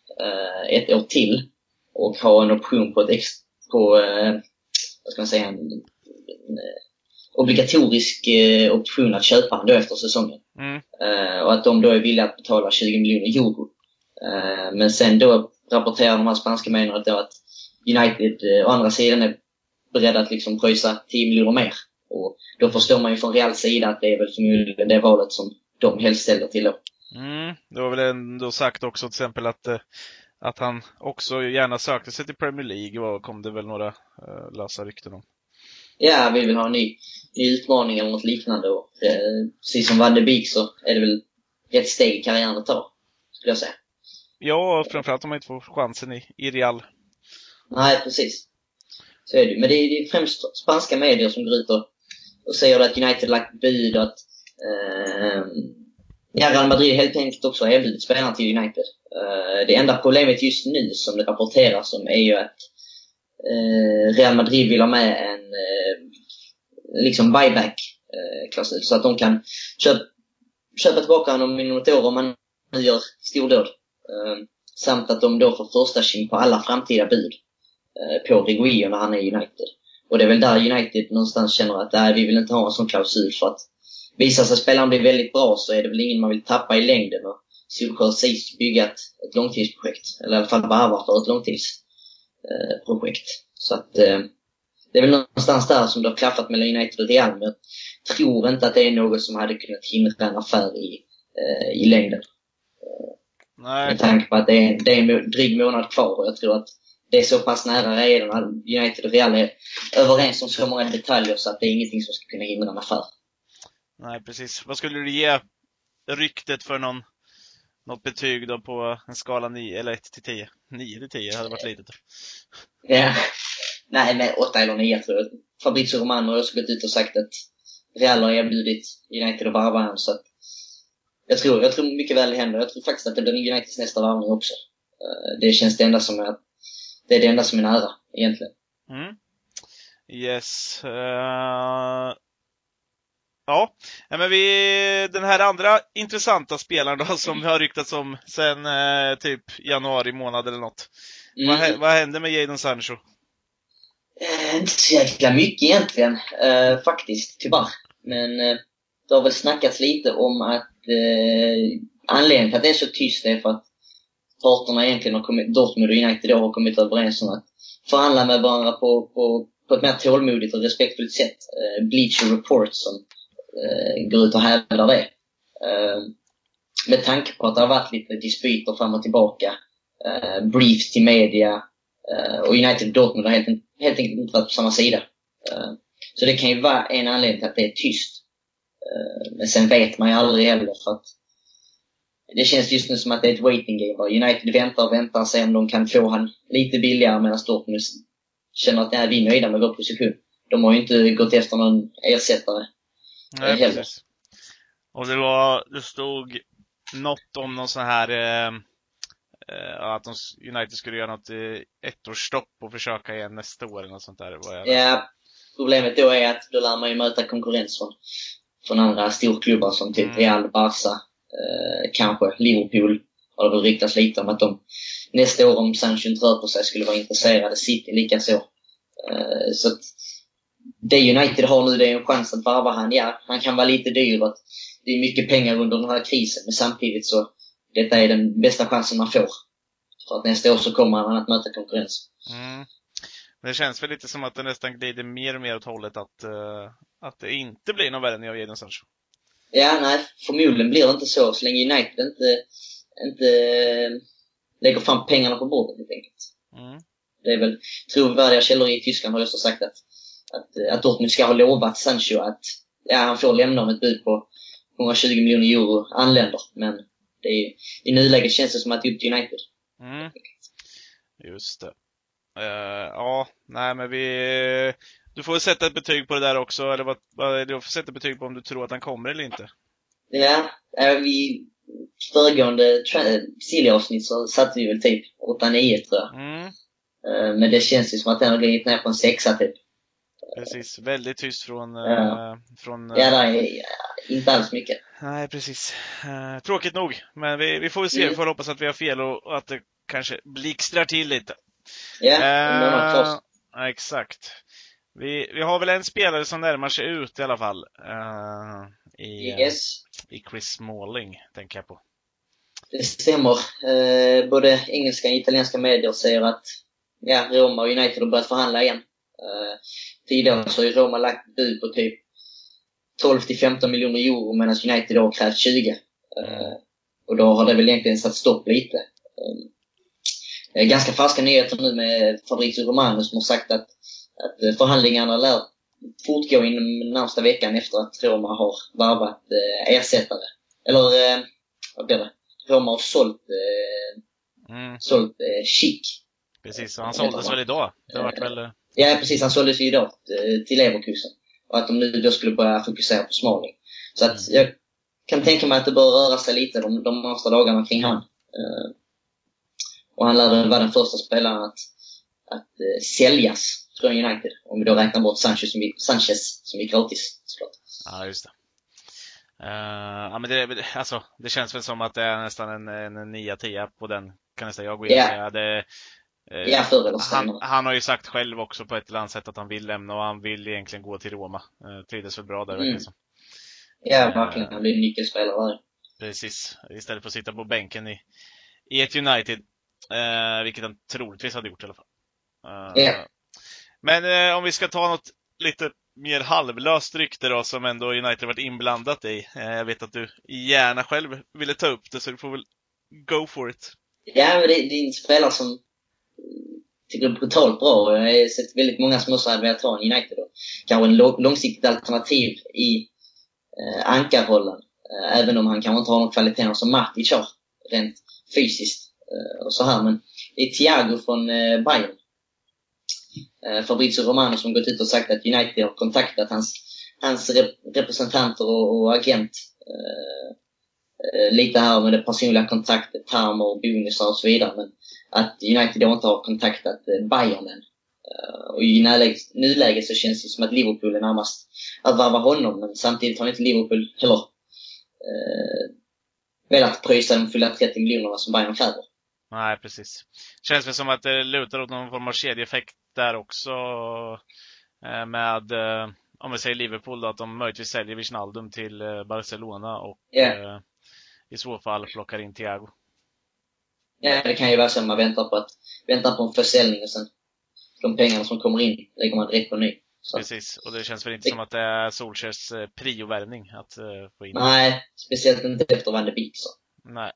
ett år till. och ha en option på ett ex, på, vad ska man säga, en, en obligatorisk eh, option att köpa honom då efter säsongen. Mm. Eh, och att de då är villiga att betala 20 miljoner euro. Eh, men sen då rapporterar de här spanska medierna då att United eh, å andra sidan är beredda att liksom pröjsa 10 miljoner mer. Och då förstår man ju från Reals sida att det är väl förmodligen det valet som de helst ställer till då. Mm. Det var väl ändå sagt också till exempel att, eh, att han också gärna sökte sig till Premier League och kom det väl några uh, lösa rykten om. Ja, vi vill ha en ny, ny utmaning eller något liknande. Och, eh, precis som Van de Beek så är det väl rätt steg i karriären att ta, skulle jag säga. Ja, framförallt om man inte får chansen i, i Real. Nej, precis. Så är det Men det är, det är främst spanska medier som går ut och, och säger att United lagt bud och att eh, ja, Real Madrid helt enkelt också har erbjudit spelarna till United. Eh, det enda problemet just nu som det rapporteras om är ju att eh, Real Madrid vill ha med en liksom buyback-klausul så att de kan köpa, köpa tillbaka honom inom ett år om han nu gör stordåd. Eh, samt att de då får första tjing på alla framtida bud eh, på Reguillo när han är i United. Och det är väl där United någonstans känner att nej, vi vill inte ha en sån klausul för att visar sig spelaren bli väldigt bra så är det väl ingen man vill tappa i längden. Och Solskjaer sägs bygga ett, ett långtidsprojekt, eller i alla fall varva för ett långtidsprojekt. Eh, så att eh, det är väl någonstans där som det har klaffat mellan United och Real, men jag tror inte att det är något som hade kunnat hindra en affär i, i längden. Nej. Med tanke på att det är, det är en dryg månad kvar och jag tror att det är så pass nära redan United och Real är överens om så många detaljer så att det är ingenting som ska kunna hindra en affär. Nej, precis. Vad skulle du ge ryktet för någon, något betyg då på en skala 9 eller 1 till 10? 9 till 10 hade varit litet. Ja. Nej, men 8 eller 9 tror jag. Fabrizio Romano har också gått ut och sagt att Real har erbjudit United att varva honom så att jag tror, jag tror mycket väl det händer. Jag tror faktiskt att det blir Uniteds nästa varvning också. Eh, det känns det enda som är, det är det enda som är nära, egentligen. Mm. Yes. Uh... Ja, men vi, den här andra intressanta spelaren då som har ryktats om sen eh, typ januari månad eller något. Mm. Vad, vad hände med Jadon Sancho? Eh, inte så jäkla mycket egentligen, eh, faktiskt, tyvärr. Men eh, det har väl snackats lite om att eh, anledningen till att det är så tyst är för att parterna egentligen har kommit, Dortmund och United då har kommit överens om att förhandla med varandra på, på, på ett mer tålmodigt och respektfullt sätt. Eh, Bleacher Report som eh, går ut och hävdar det. Eh, med tanke på att det har varit lite dispyter fram och tillbaka, eh, briefs till media och United och Dortmund har helt, helt enkelt inte varit på samma sida. Eh, så det kan ju vara en anledning till att det är tyst. Eh, men sen vet man ju aldrig heller för att det känns just nu som att det är ett waiting game. United väntar och väntar och ser om de kan få han lite billigare medan Dortmund känner att nej, vi är nöjda med vår position. De har ju inte gått efter någon ersättare Nej, heller. precis. Och det var, det stod något om någon sån här eh, eh att de, United skulle göra något eh, ettårsstopp och försöka igen nästa år eller något sånt där. Ja, problemet då är att då lär man ju möta konkurrens från från andra storklubbar som typ mm. Real, Barca, eh, kanske Liverpool har det väl ryktats lite om att de nästa år om Sancho inte rör på sig skulle vara intresserade. City likaså. Eh, så att det United har nu det är en chans att varva han. Ja, han kan vara lite dyr och det är mycket pengar under den här krisen men samtidigt så detta är den bästa chansen man får. För att nästa år så kommer han att möta konkurrens. Mm. Det känns väl lite som att det nästan glider mer och mer åt hållet att, uh, att det inte blir någon värvning av Jadon Sancho. Ja, nej, förmodligen blir det inte så så länge United inte, inte lägger fram pengarna på bordet helt enkelt. Mm. Det är väl trovärdiga källor i Tyskland har också sagt att, att, att Dortmund ska ha lovat Sancho att ja, han får lämna om ett bud på 120 miljoner euro anländer. Men det är, i nuläget känns det som att det är upp till United. Mm. Just det. Uh, ja, nej men vi... Du får sätta ett betyg på det där också, eller vad, vad, du får sätta betyg på om du tror att han kommer eller inte. Ja, vi föregående Silly-avsnitt så satte vi väl typ 8-9 tror jag. Mm. Uh, men det känns ju som att den har glidit ner på en sexa typ. Precis, väldigt tyst från... Ja, uh, från, ja det är inte alls mycket. Nej, precis. tråkigt nog, men vi, vi får väl se. Mm. Vi får hoppas att vi har fel och, och att det kanske blixtrar till lite Ja. Eh, exakt. Vi, vi har väl en spelare som närmar sig ut i alla fall. eh, i, eh, Yes, I Chris Smalling, tänker jag på. det stämmer. Eh, både engelska och italienska medier säger att ja, Roma och United har börjat förhandla igen. Tidigare så har ju Roma lagt bud på typ 12 till 15 miljoner euro medan United har krävt 20. Eh, och då har det väl egentligen satt stopp lite. Eh, ganska färska nyheter nu med Fabrizio Romano som har sagt att, att förhandlingarna lär fortgå inom närmsta veckan efter att Roma har varvat eh, ersättare. Eller, vad blir det? Roma har sålt, Mm, sålt Schick. precis, och han såldes väl idag. Det har varit väl... Ja, precis. Han såldes ju idag eh, till Leverkusen. Och att de nu då skulle börja fokusera på Smalling. Så att jag kan tänka mig att det bör röra sig lite de, de närmsta dagarna kring han. Eh, och han lär väl vara den första spelaren att, att eh, säljas från United. Om vi då räknar bort Sanchez som Sanchez som gick gratis såklart. Ja, just det. Eh, ja, men det, alltså, det känns väl som att det är nästan en, en 9-10 på den, kan nästan jag gå in och Ja. säga. Det, Ja, förr eller han, senare. han har ju sagt själv också på ett eller annat sätt att han vill lämna och han vill egentligen gå till Roma. Uh, trivdes väl bra där Mm. verkar. Ja, verkligen. Han blir en nyckelspelare där. Precis. Istället för att sitta på bänken i, i ett United. Eh, vilket han troligtvis hade gjort i alla fall. Eh, Ja. Men eh, om vi ska ta något lite mer halvlöst rykte då som ändå United varit inblandat i. Eh, jag vet att du gärna själv ville ta upp det så du får väl go for it. Ja, men det, det är en spelare som tycker det är brutalt bra. och Jag har sett väldigt många som också hade velat ha en United. Då. Kanske en långsiktigt alternativ i eh, ankarrollen. Eh, även om han kanske inte har de kvaliteterna som Matic har, rent fysiskt. Eh, och så här. Men det är Thiago från eh, Bayern. Eh, Fabrizio Romano som gått ut och sagt att United har kontaktat hans, hans rep representanter och, och agent. Eh, eh lite här med det personliga kontraktet, termer och bonusar och så vidare. Men att United då inte har kontaktat eh, Bayern än. Eh, och i nuläget, så känns det som att Liverpool är närmast att varva honom. Men samtidigt har inte Liverpool heller eh, velat pröjsa de fulla 30 miljonerna som Bayern kräver. Nej, precis. Känns väl som att det lutar åt någon form av kedjeeffekt där också. eh, Med, om vi säger Liverpool då, att de möjligtvis säljer Wijnaldum till Barcelona och eh, i så fall plockar in Thiago. Ja, det kan ju vara så att man väntar på, att, väntar på en försäljning och sen de pengarna som kommer in lägger man direkt på ny. Så, Precis, och det känns väl inte som att det är Solskjers eh, priovärvning att eh, få in. nej, speciellt inte efter Van de Beek. Så. Nej.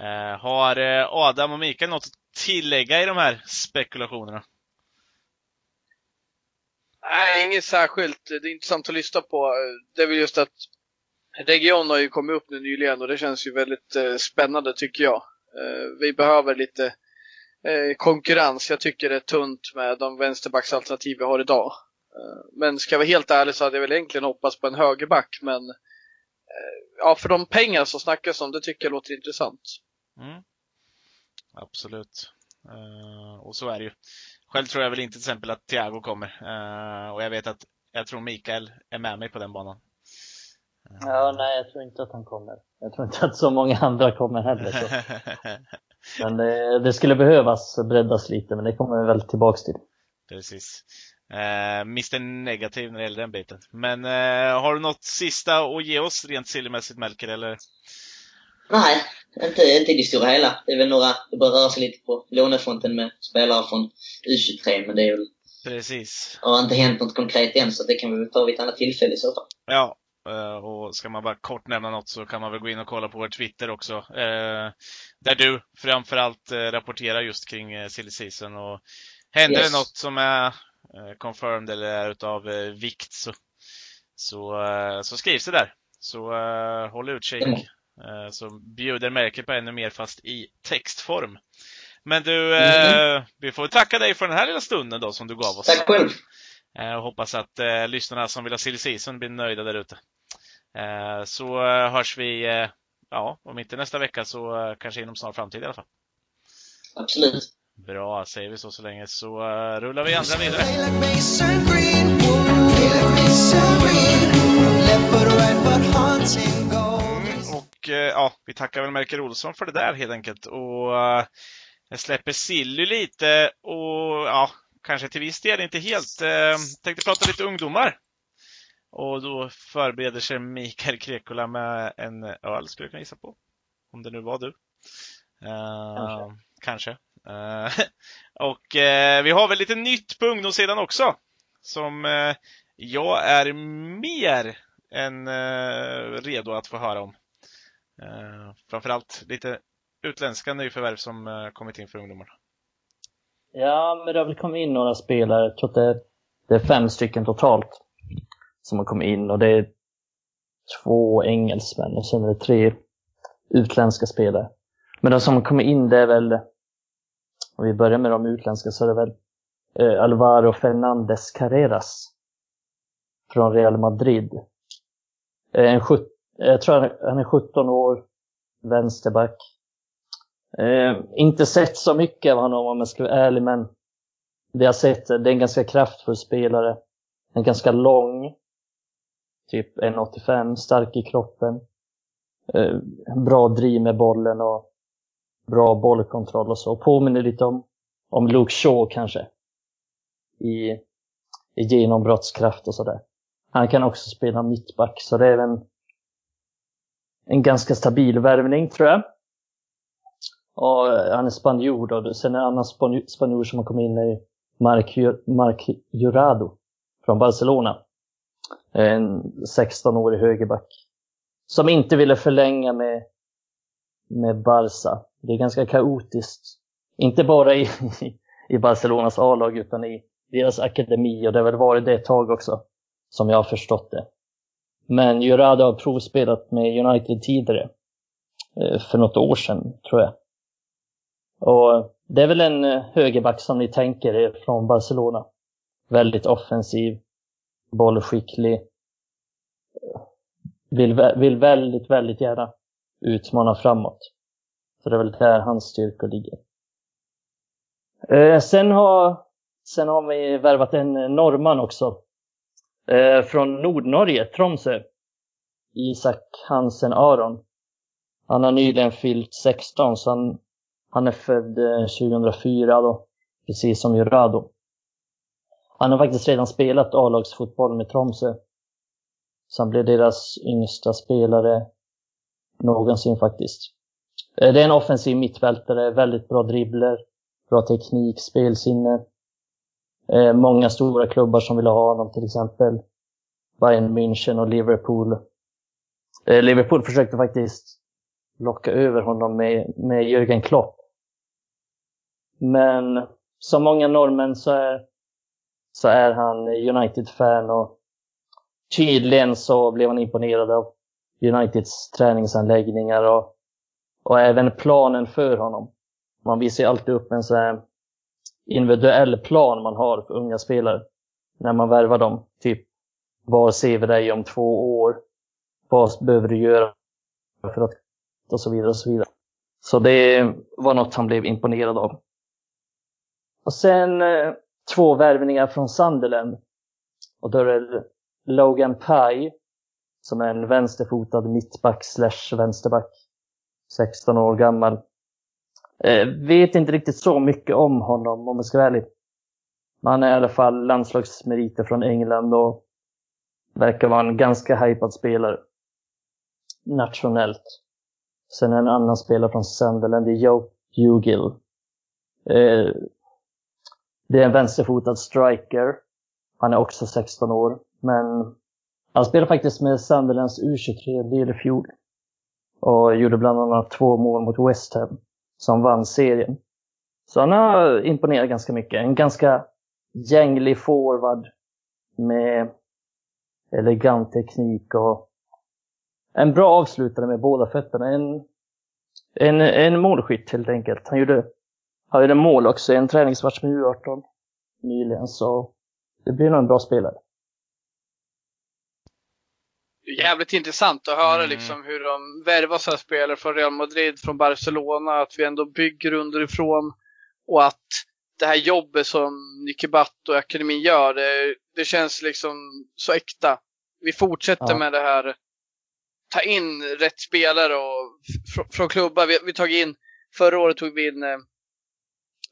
Eh, har Adam och Mikael något att tillägga i de här spekulationerna? Nej, inget särskilt. Det är intressant att lyssna på. Det är väl just att Region har ju kommit upp nu nyligen och det känns ju väldigt spännande tycker jag. Eh, vi behöver lite eh, konkurrens. Jag tycker det är tunt med de vänsterbacksalternativ vi har idag. Eh, men ska jag vara helt ärlig så hade jag väl egentligen hoppats på en högerback men ja, för de pengar som snackas om det tycker jag låter intressant. Mm. Absolut. Och så är det ju. Själv tror jag väl inte till exempel att Thiago kommer. Och jag vet att jag tror Mikael är med mig på den banan. Ja, nej, jag tror inte att han kommer. Jag tror inte att så många andra kommer heller. Så. Men det, det skulle behövas breddas lite, men det kommer vi väl tillbaks till. Precis. Eh, Mr Negativ när det gäller den biten. Men eh, har du något sista att ge oss rent sillymässigt Melker eller? Nej, inte, inte i det stora hela. Det är väl några, det börjar röra sig lite på lånefronten med spelare från U23, men det är väl, Precis. har inte hänt något konkret än, så det kan vi ta vid ett annat tillfälle i så fall. Ja, eh, och ska man bara kort nämna något så kan man väl gå in och kolla på vår Twitter också. eh, Där du framförallt eh, rapporterar just kring eh, silly season och händer Yes. det något som är eh, confirmed eller är utav eh, vikt så, så, eh, så skrivs det där. Så eh, håll utkik. Mm. Eh, Så bjuder Melker på ännu mer fast i textform. Men du, eh, vi får tacka dig för den här lilla stunden då som du gav oss. Tack själv! Eh, hoppas att eh, lyssnarna som vill ha silly season blir nöjda där ute. Eh, så eh, hörs vi, eh, ja, om inte nästa vecka så kanske inom snar framtid i alla fall. Absolut. Bra, säger vi så så länge så rullar vi andra vidare. Och ja, vi tackar väl Melker Olsson för det där helt enkelt. Och Jag släpper Silly lite och ja, kanske till viss del inte helt. Eh, tänkte prata lite ungdomar. Och då förbereder sig Mikael Krekola med en öl, skulle jag kunna gissa på. Om det nu var du. Eh, kanske. Eh, och eh, vi har väl lite nytt på ungdomssidan också. Som jag är mer än redo att få höra om. Framförallt lite utländska nyförvärv som kommit in för ungdomarna. Ja, men det har väl kommit in några spelare. Jag tror att det, det är fem stycken totalt som har kommit in och det är två engelsmän och sen är det tre utländska spelare. Men de som har kommit in det är väl, om vi börjar med de utländska så är det väl eh, Alvaro Fernandez Carreras från Real Madrid. Eh, en sjut, jag tror han är- han är 17 år, vänsterback. Eh, inte sett så mycket av honom om jag ska vara ärlig, men det jag sett, det är en ganska kraftfull spelare. En ganska lång, typ 1,85, stark i kroppen. Eh, bra driv med bollen och bra bollkontroll och så. Påminner lite om, om Luke Shaw kanske. I, i genombrottskraft och sådär. Han kan också spela mittback, så det är en, en ganska stabil värvning tror jag. Och eh, han är spanjor och sen en annan spanjor, som har kommit in är Mark, Mark Jurado från Barcelona. En 16-årig högerback. Som inte ville förlänga med, med Barca. Det är ganska kaotiskt. Inte bara i, i Barcelonas A-lag utan i deras akademi och det har väl varit det ett tag också. Som jag har förstått det. Men Jurado har provspelat med United tidigare. Eh, för något år sedan, tror jag. Och det är väl en eh, högerback som ni tänker er från Barcelona. Väldigt offensiv, bollskicklig. Vill, vill väldigt, väldigt gärna utmana framåt. Så det är väl där hans styrkor ligger. Eh, sen, har, sen har vi värvat en norrman också. Eh, från Nordnorge, Tromsö. Isak Hansen Aron. Han har nyligen fyllt 16 så han, han är född eh, 2004 då. Precis som Jurado. Han har faktiskt redan spelat A-lagsfotboll med Tromsö. Så han blev deras yngsta spelare någonsin faktiskt. Eh, det är en offensiv mittfältare, väldigt bra dribbler, bra teknik, spelsinne. Eh, många stora klubbar som vill ha honom, till exempel Bayern München och Liverpool. Eh, Liverpool försökte faktiskt locka över honom med, med Jürgen Klopp. Men som många norrmän så är, så är han United-fan och tydligen så blev han imponerad av Uniteds träningsanläggningar och, och även planen för honom. Man visar ju alltid upp en så här individuell plan man har för unga spelare när man värvar dem. Typ, var ser vi dig om två år? Vad behöver du göra för att och så vidare och så vidare. Så det var något han blev imponerad av. Och sen eh, två värvningar från Sunderland. Och då är det Logan Pye, som är en vänsterfotad mittback slash vänsterback. 16 år gammal. Eh, vet inte riktigt så mycket om honom om jag ska vara ärlig. Men han är i alla fall landslagsmeriter från England och verkar vara en ganska hypad spelare. Nationellt. Sen en annan spelare från Sunderland, det är Joe Hugill. Eh, det är en vänsterfotad striker. Han är också 16 år. Men han spelade faktiskt med Sunderlands U23-del i fjol. Och gjorde bland annat två mål mot West Ham. Som vann serien. Så han har imponerat ganska mycket. En ganska gänglig forward. Med elegant teknik och en bra avslutare med båda fötterna. En, en, en målskytt helt enkelt. Han gjorde, han gjorde mål också i en träningsmatch med U18 nyligen. Så det blir nog en bra spelare. Det är jävligt intressant att höra Mm. liksom hur de värvar här spelare från Real Madrid, från Barcelona, att vi ändå bygger underifrån och att det här jobbet som Nicky Batt och akademin gör, det, det känns liksom så äkta. Vi fortsätter Ja. med det här, ta in rätt spelare och fr- från klubbar. Vi, vi tog in, förra året tog vi in eh,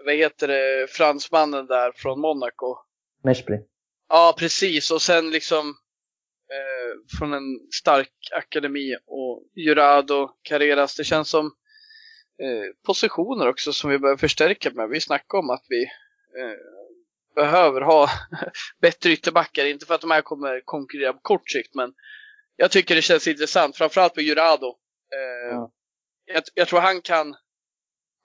vad heter det, fransmannen där från Monaco. Meshbri. Ja, precis. Och sen liksom eh, från en stark akademi och Jurado, Carreras. Det känns som eh, positioner också som vi behöver förstärka med. Vi snackade om att vi eh, behöver ha bättre ytterbackar. Inte för att de här kommer konkurrera på kort sikt, men jag tycker det känns intressant. Framförallt på Jurado. Eh, Ja. jag, jag tror han kan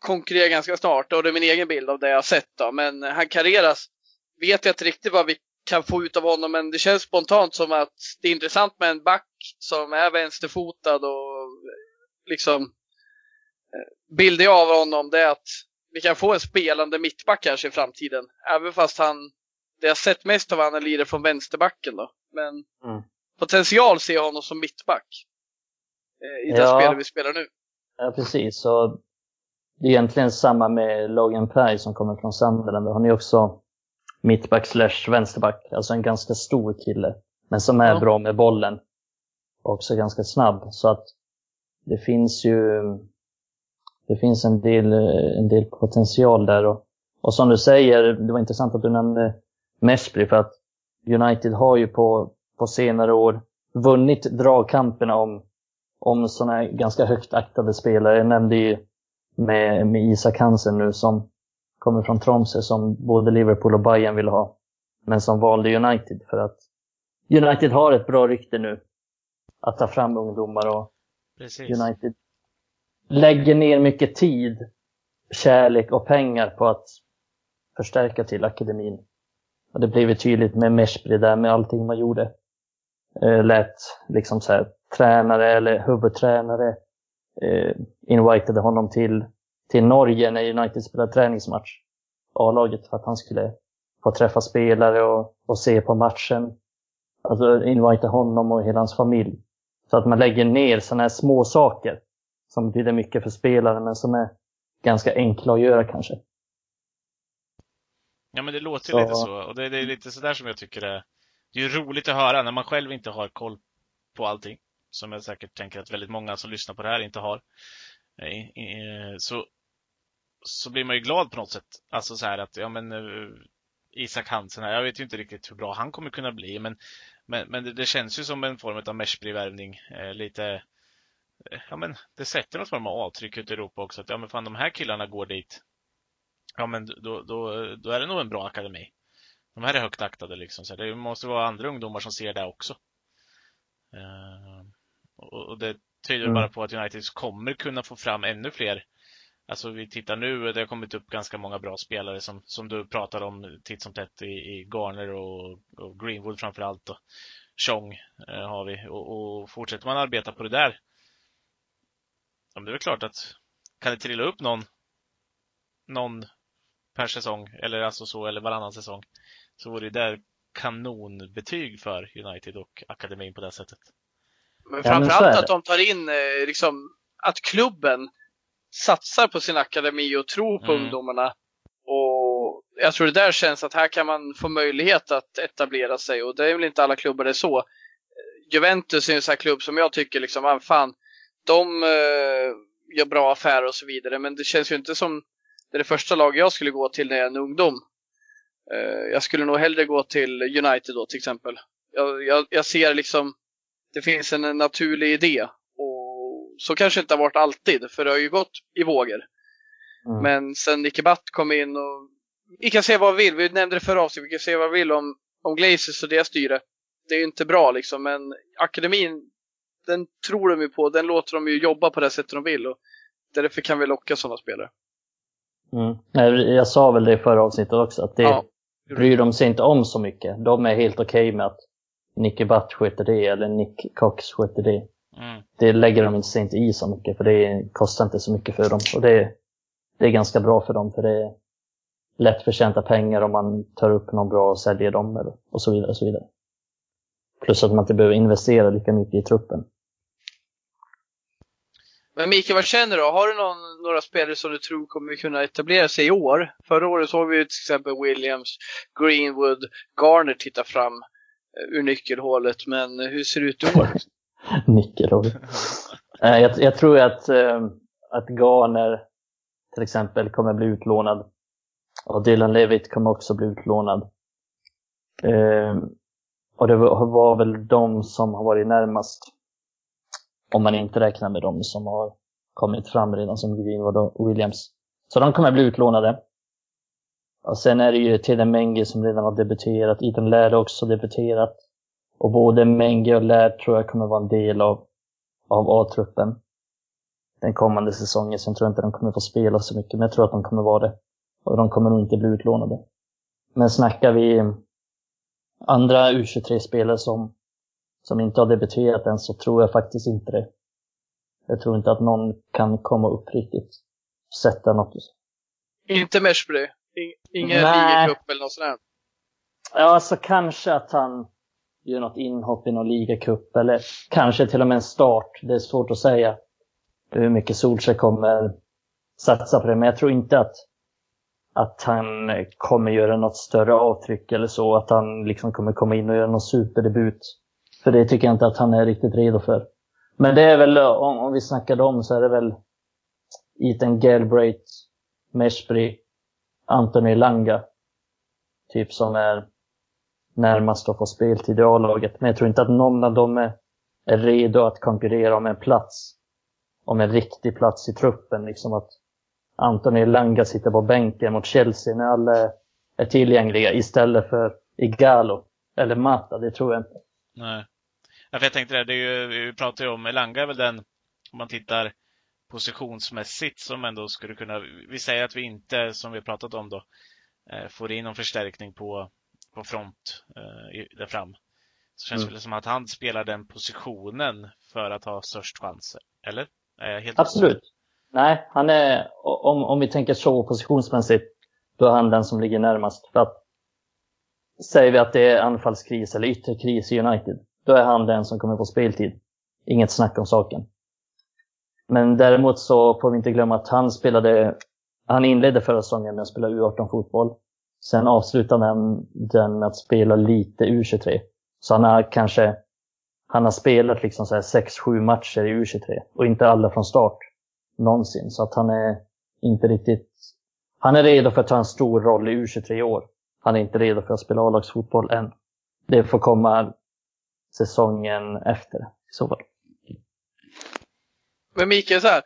konkurrera ganska snart och det är min egen bild av det jag har sett. Då. Men han Carreras vet jag inte riktigt vad vi kan få ut av honom, men det känns spontant som att det är intressant med en back som är vänsterfotad och liksom eh, bilden av honom det är att vi kan få en spelande mittback kanske i framtiden. Även fast han, det jag sett mest av han är lirar från vänsterbacken då. Men Mm. potential ser jag honom som mittback. Eh, I det Ja. spelet vi spelar nu. Ja, precis. Så egentligen samma med Logan Pye som kommer från Sunderland. Han är också mittback slash vänsterback. Alltså en ganska stor kille. Men som är Ja. bra med bollen. Och också ganska snabb. Så att det finns ju det finns en del, en del potential där. Och, och som du säger, det var intressant att du nämnde Meshbri för att United har ju på, på senare år vunnit dragkamperna om om sådana ganska högt aktade spelare. Jag nämnde ju med, med Isak Hansen nu som kommer från Tromsø som både Liverpool och Bayern vill ha. Men som valde United för att United har ett bra rykte nu. Att ta fram ungdomar och Precis. United lägger ner mycket tid, kärlek och pengar på att förstärka till akademin. Och det blev ju tydligt med Meshbri där med allting man gjorde. Eh, lät liksom så här, tränare eller huvudtränare eh, invitade honom till, till Norge när United spelade träningsmatch. A-laget för att han skulle få träffa spelare och, och se på matchen. Alltså invita honom och hela hans familj. Så att man lägger ner sådana här små saker som betyder mycket för spelaren men som är ganska enkla att göra kanske. Ja men det låter Så- lite så. Och det, det är lite sådär som jag tycker är Det är roligt att höra när man själv inte har koll på allting. Som jag säkert tänker att väldigt många som lyssnar på det här inte har. Eh, så, så blir man ju glad på något sätt. Alltså så här att, ja men eh, Isak Hansen här, jag vet ju inte riktigt hur bra han kommer kunna bli men Men, men det, det känns ju som en form av Meshbri-värvning. Eh, lite Ja men det sätter någon form av avtryck ute i Europa också. Att ja men fan de här killarna går dit. Ja men då, då, då är det nog en bra akademi. De här är högt aktade liksom. Så det måste vara andra ungdomar som ser det också. Uh, och, det tyder Mm. bara på att United kommer kunna få fram ännu fler. Alltså vi tittar nu, det har kommit upp ganska många bra spelare som, som du pratar om titt som tätt i, i Garner och, och Greenwood framförallt och Chong eh, har vi. Och, och fortsätter man arbeta på det där. Ja, det är väl klart att kan det trilla upp någon någon per säsong eller alltså så eller varannan säsong så vore det där kanonbetyg för United och akademin på det sättet. Men Ja, men framförallt så är att de tar in, eh, liksom, att klubben satsar på sin akademi och tror på Mm. ungdomarna. Och jag tror det där känns att här kan man få möjlighet att etablera sig och det är väl inte alla klubbar det är så. Eh, Juventus är en sån här klubb som jag tycker liksom, ah, fan, de eh, gör bra affärer och så vidare, men det känns ju inte som det är det första lag jag skulle gå till när jag är en ungdom. Eh, jag skulle nog hellre gå till United då till exempel. Jag, jag, jag ser liksom det finns en naturlig idé. Och så kanske det inte har varit alltid, för det har ju gått i vågor. Mm. Men sen Nicke Batt kom in och vi kan säga vad vi vill, vi nämnde det förra avsnittet, vi kan säga vad vi vill om, om Glazers och deras styre. Det är ju inte bra liksom, men akademin, den tror de ju på, den låter de ju jobba på det sättet de vill och därför kan vi locka sådana spelare. Mm. Jag sa väl det i förra avsnittet också, att det Ja. bryr de sig inte om så mycket. De är helt okej med att Nicky Butt sköter det eller Nick Cox det. Mm. Det lägger de sig inte i så mycket för det kostar inte så mycket för dem. Och det, det är ganska bra för dem för det är lätt förtjänta pengar om man tar upp någon bra och säljer dem eller- och så vidare. Och så vidare. Plus att man inte behöver investera lika mycket i truppen. Men Mikael, vad känner du? Har du någon, några spelare som du tror kommer kunna etablera sig i år? Förra året såg vi till exempel Williams, Greenwood, Garner titta fram ur nyckelhålet, men hur ser det ut i år? Nickel. Eh, jag, jag tror att, eh, att Garner till exempel kommer bli utlånad Och Dylan Levitt kommer också bli utlånad. Eh, och det var, var väl de som har varit närmast. Om man inte räknar med de som har kommit fram redan som Greenwood och Williams. Så de kommer bli utlånade. Och sen är det ju Teden Menge som redan har debuterat. Ethan Laird har också debuterat. Och både Menge och Laird tror jag kommer vara en del av, av A-truppen den kommande säsongen. Sen tror jag inte de kommer få spela så mycket, men jag tror att de kommer vara det. Och de kommer nog inte bli utlånade. Men snackar vi andra U23-spelare som, som inte har debuterat än så tror jag faktiskt inte det. Jag tror inte att någon kan komma upp riktigt. Sätta något. Inte Meshbury? In- Ingen ligacup eller något sånt där? Ja, alltså kanske att han gör något inhopp i någon ligacup eller kanske till och med en start. Det är svårt att säga hur mycket Solskjaer kommer satsa på det. Men jag tror inte att, att han kommer göra något större avtryck eller så. Att han liksom kommer komma in och göra någon superdebut. För det tycker jag inte att han är riktigt redo för. Men det är väl, om, om vi snackar dem så är det väl Ethan Galbraith, Meshbury, Anthony Langa. Typ som är närmast att få speltid i A-laget. Men jag tror inte att någon av dem är, är redo att konkurrera om en plats. Om en riktig plats i truppen. Liksom att Anthony Langa sitter på bänken mot Chelsea när alla är- tillgängliga istället för Igalo eller Mata. Det tror jag inte. Nej. Ja, för jag tänkte det, det är ju, vi pratar ju om Elanga är väl den, om man tittar positionsmässigt, som ändå skulle kunna, vi säger att vi inte, som vi har pratat om då, eh, får in någon förstärkning på, på front eh, där fram. Så känns Mm. det som att han spelar den positionen för att ha störst chanser. Eller? Absolut. Nej, han är, om, om vi tänker så positionsmässigt, då är han den som ligger närmast. För att säger vi att det är anfallskris eller yttre kris i United, då är han den som kommer få speltid. Inget snack om saken. Men däremot så får vi inte glömma att han spelade, han inledde förra säsongen med att spela U18-fotboll. Sen avslutade han den med att spela lite U23. Så han har kanske han har spelat liksom 6-7 matcher i U23 och inte alla från start någonsin. Så att han är inte riktigt... Han är redo för att ta en stor roll i U23 i år. Han är inte redo för att spela A-lagsfotboll än. Det får komma säsongen efter i så fall. Men Mikael, så här.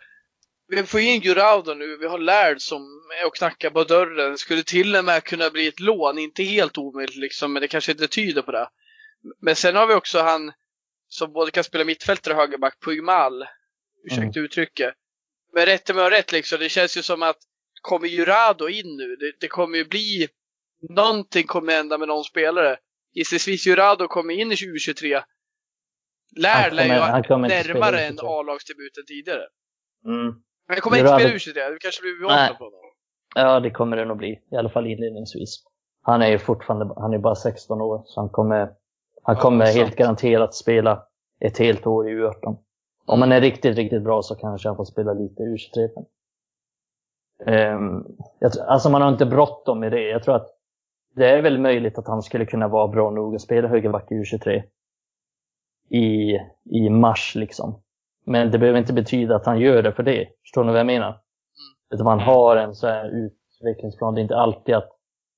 Vi får in Juraudo nu, vi har Lärd som är och knackar på dörren. Skulle till och med kunna bli ett lån, inte helt omöjligt liksom, men det kanske inte tyder på det. Men sen har vi också han som både kan spela mittfältare och högerback, Pugmal. Ursäkta uttrycket. Men rätt med rätt liksom, det känns ju som att kommer Jurado in nu, det, det kommer ju bli någonting kommer hända med någon spelare. Gissningsvis Jurado kommer in i 2023. Lär lär ju närmare i än 23. A-lagsdebuten tidigare. Mm. Men det kommer inte spela U23, det kanske blir bevakad på honom. Ja, det kommer det nog bli. I alla fall inledningsvis. Han är ju fortfarande han är bara 16 år, så han kommer, han Ja, kommer helt garanterat spela ett helt år i U18. Om han är riktigt, riktigt bra så kanske han får spela lite i U23. Men, Ehm, jag, tror- alltså man har inte bråttom med det. Jag tror att det är väl möjligt att han skulle kunna vara bra nog att spela högerback i U23 i, i mars liksom. Men det behöver inte betyda att han gör det för det. Förstår ni vad jag menar? Utan man har en så här utvecklingsplan. Det är inte alltid att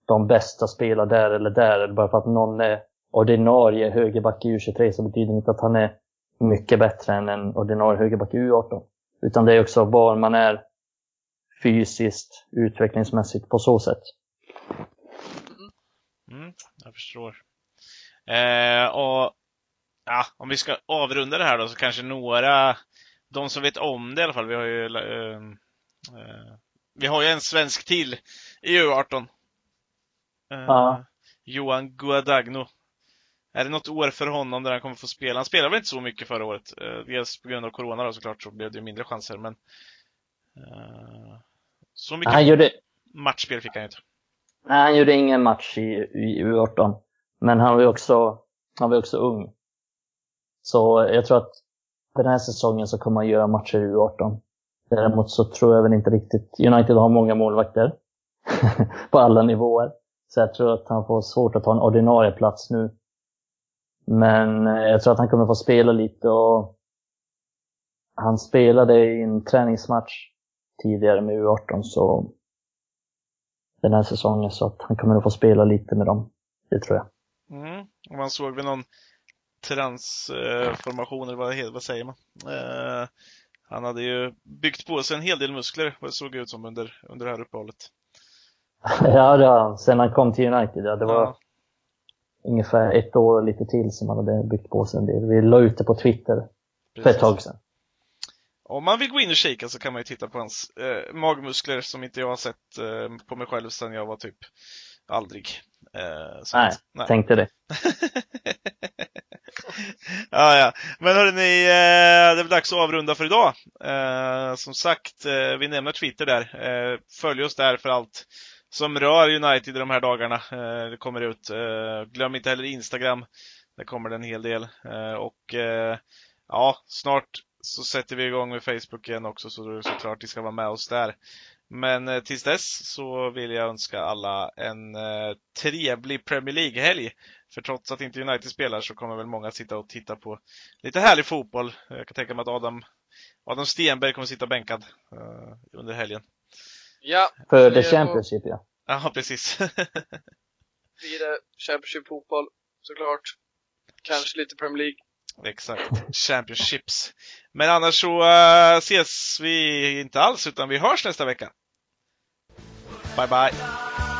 de bästa spelar där eller där. Eller bara för att någon är ordinarie högerback i U23 så betyder det inte att han är mycket bättre än en ordinarie högerback i U18. Utan det är också var man är fysiskt, utvecklingsmässigt på så sätt. Mm, jag förstår. Eh, och ja, om vi ska avrunda det här då så kanske några, de som vet om det i alla fall, vi har ju eh, eh, vi har ju en svensk till i U18. Eh, Ja. Johan Guadagno. Är det något år för honom där han kommer få spela? Han spelade väl inte så mycket förra året. Eh, dels på grund av Corona då såklart så blev det mindre chanser men eh, så mycket Han gjorde, matchspel fick han ju inte. nej, han gjorde ingen match i, i U18. Men han var ju också, han var också ung. Så jag tror att den här säsongen så kommer han göra matcher i U18. Däremot så tror jag väl inte riktigt, United har många målvakter. på alla nivåer. Så jag tror att han får svårt att ta en ordinarie plats nu. Men eh, jag tror att han kommer få spela lite och han spelade i en träningsmatch tidigare med U18 så den här säsongen så att han kommer att få spela lite med dem. Det tror jag. Mm. Och man såg väl någon transformation, eller vad, vad säger man? Eh, han hade ju byggt på sig en hel del muskler, vad det såg ut som under, under det här uppehållet. ja, det har han. Sen han kom till United, ja, det var Ja. ungefär ett år och lite till som han hade byggt på sig en del. Vi la ut det på Twitter för ett Precis. tag sedan. Om man vill gå in och kika så kan man ju titta på hans eh, magmuskler som inte jag har sett eh, på mig själv sedan jag var typ aldrig. Eh, Nej, nej. Tänkte det. ja, ja. Men hörni, eh, det är väl dags att avrunda för idag. Eh, som sagt, eh, vi nämner Twitter där. Eh, följ oss där för allt som rör United i de här dagarna. Eh, det kommer ut. Eh, glöm inte heller Instagram. Där kommer det en hel del. Och ja, snart så sätter vi igång med Facebook igen också, så såklart ni ska vara med oss där. Men eh, tills dess så vill jag önska alla en eh, trevlig Premier League-helg. För trots att inte United spelar så kommer väl många sitta och titta på lite härlig fotboll. Jag kan tänka mig att Adam, Adam Stenberg kommer sitta bänkad eh, under helgen. Ja, För det The Championship, ja. Ja, precis. blir det Championship-fotboll såklart. Kanske lite Premier League. Exakt. Championships. Men annars så eh, ses vi inte alls, utan vi hörs nästa vecka. Bye bye!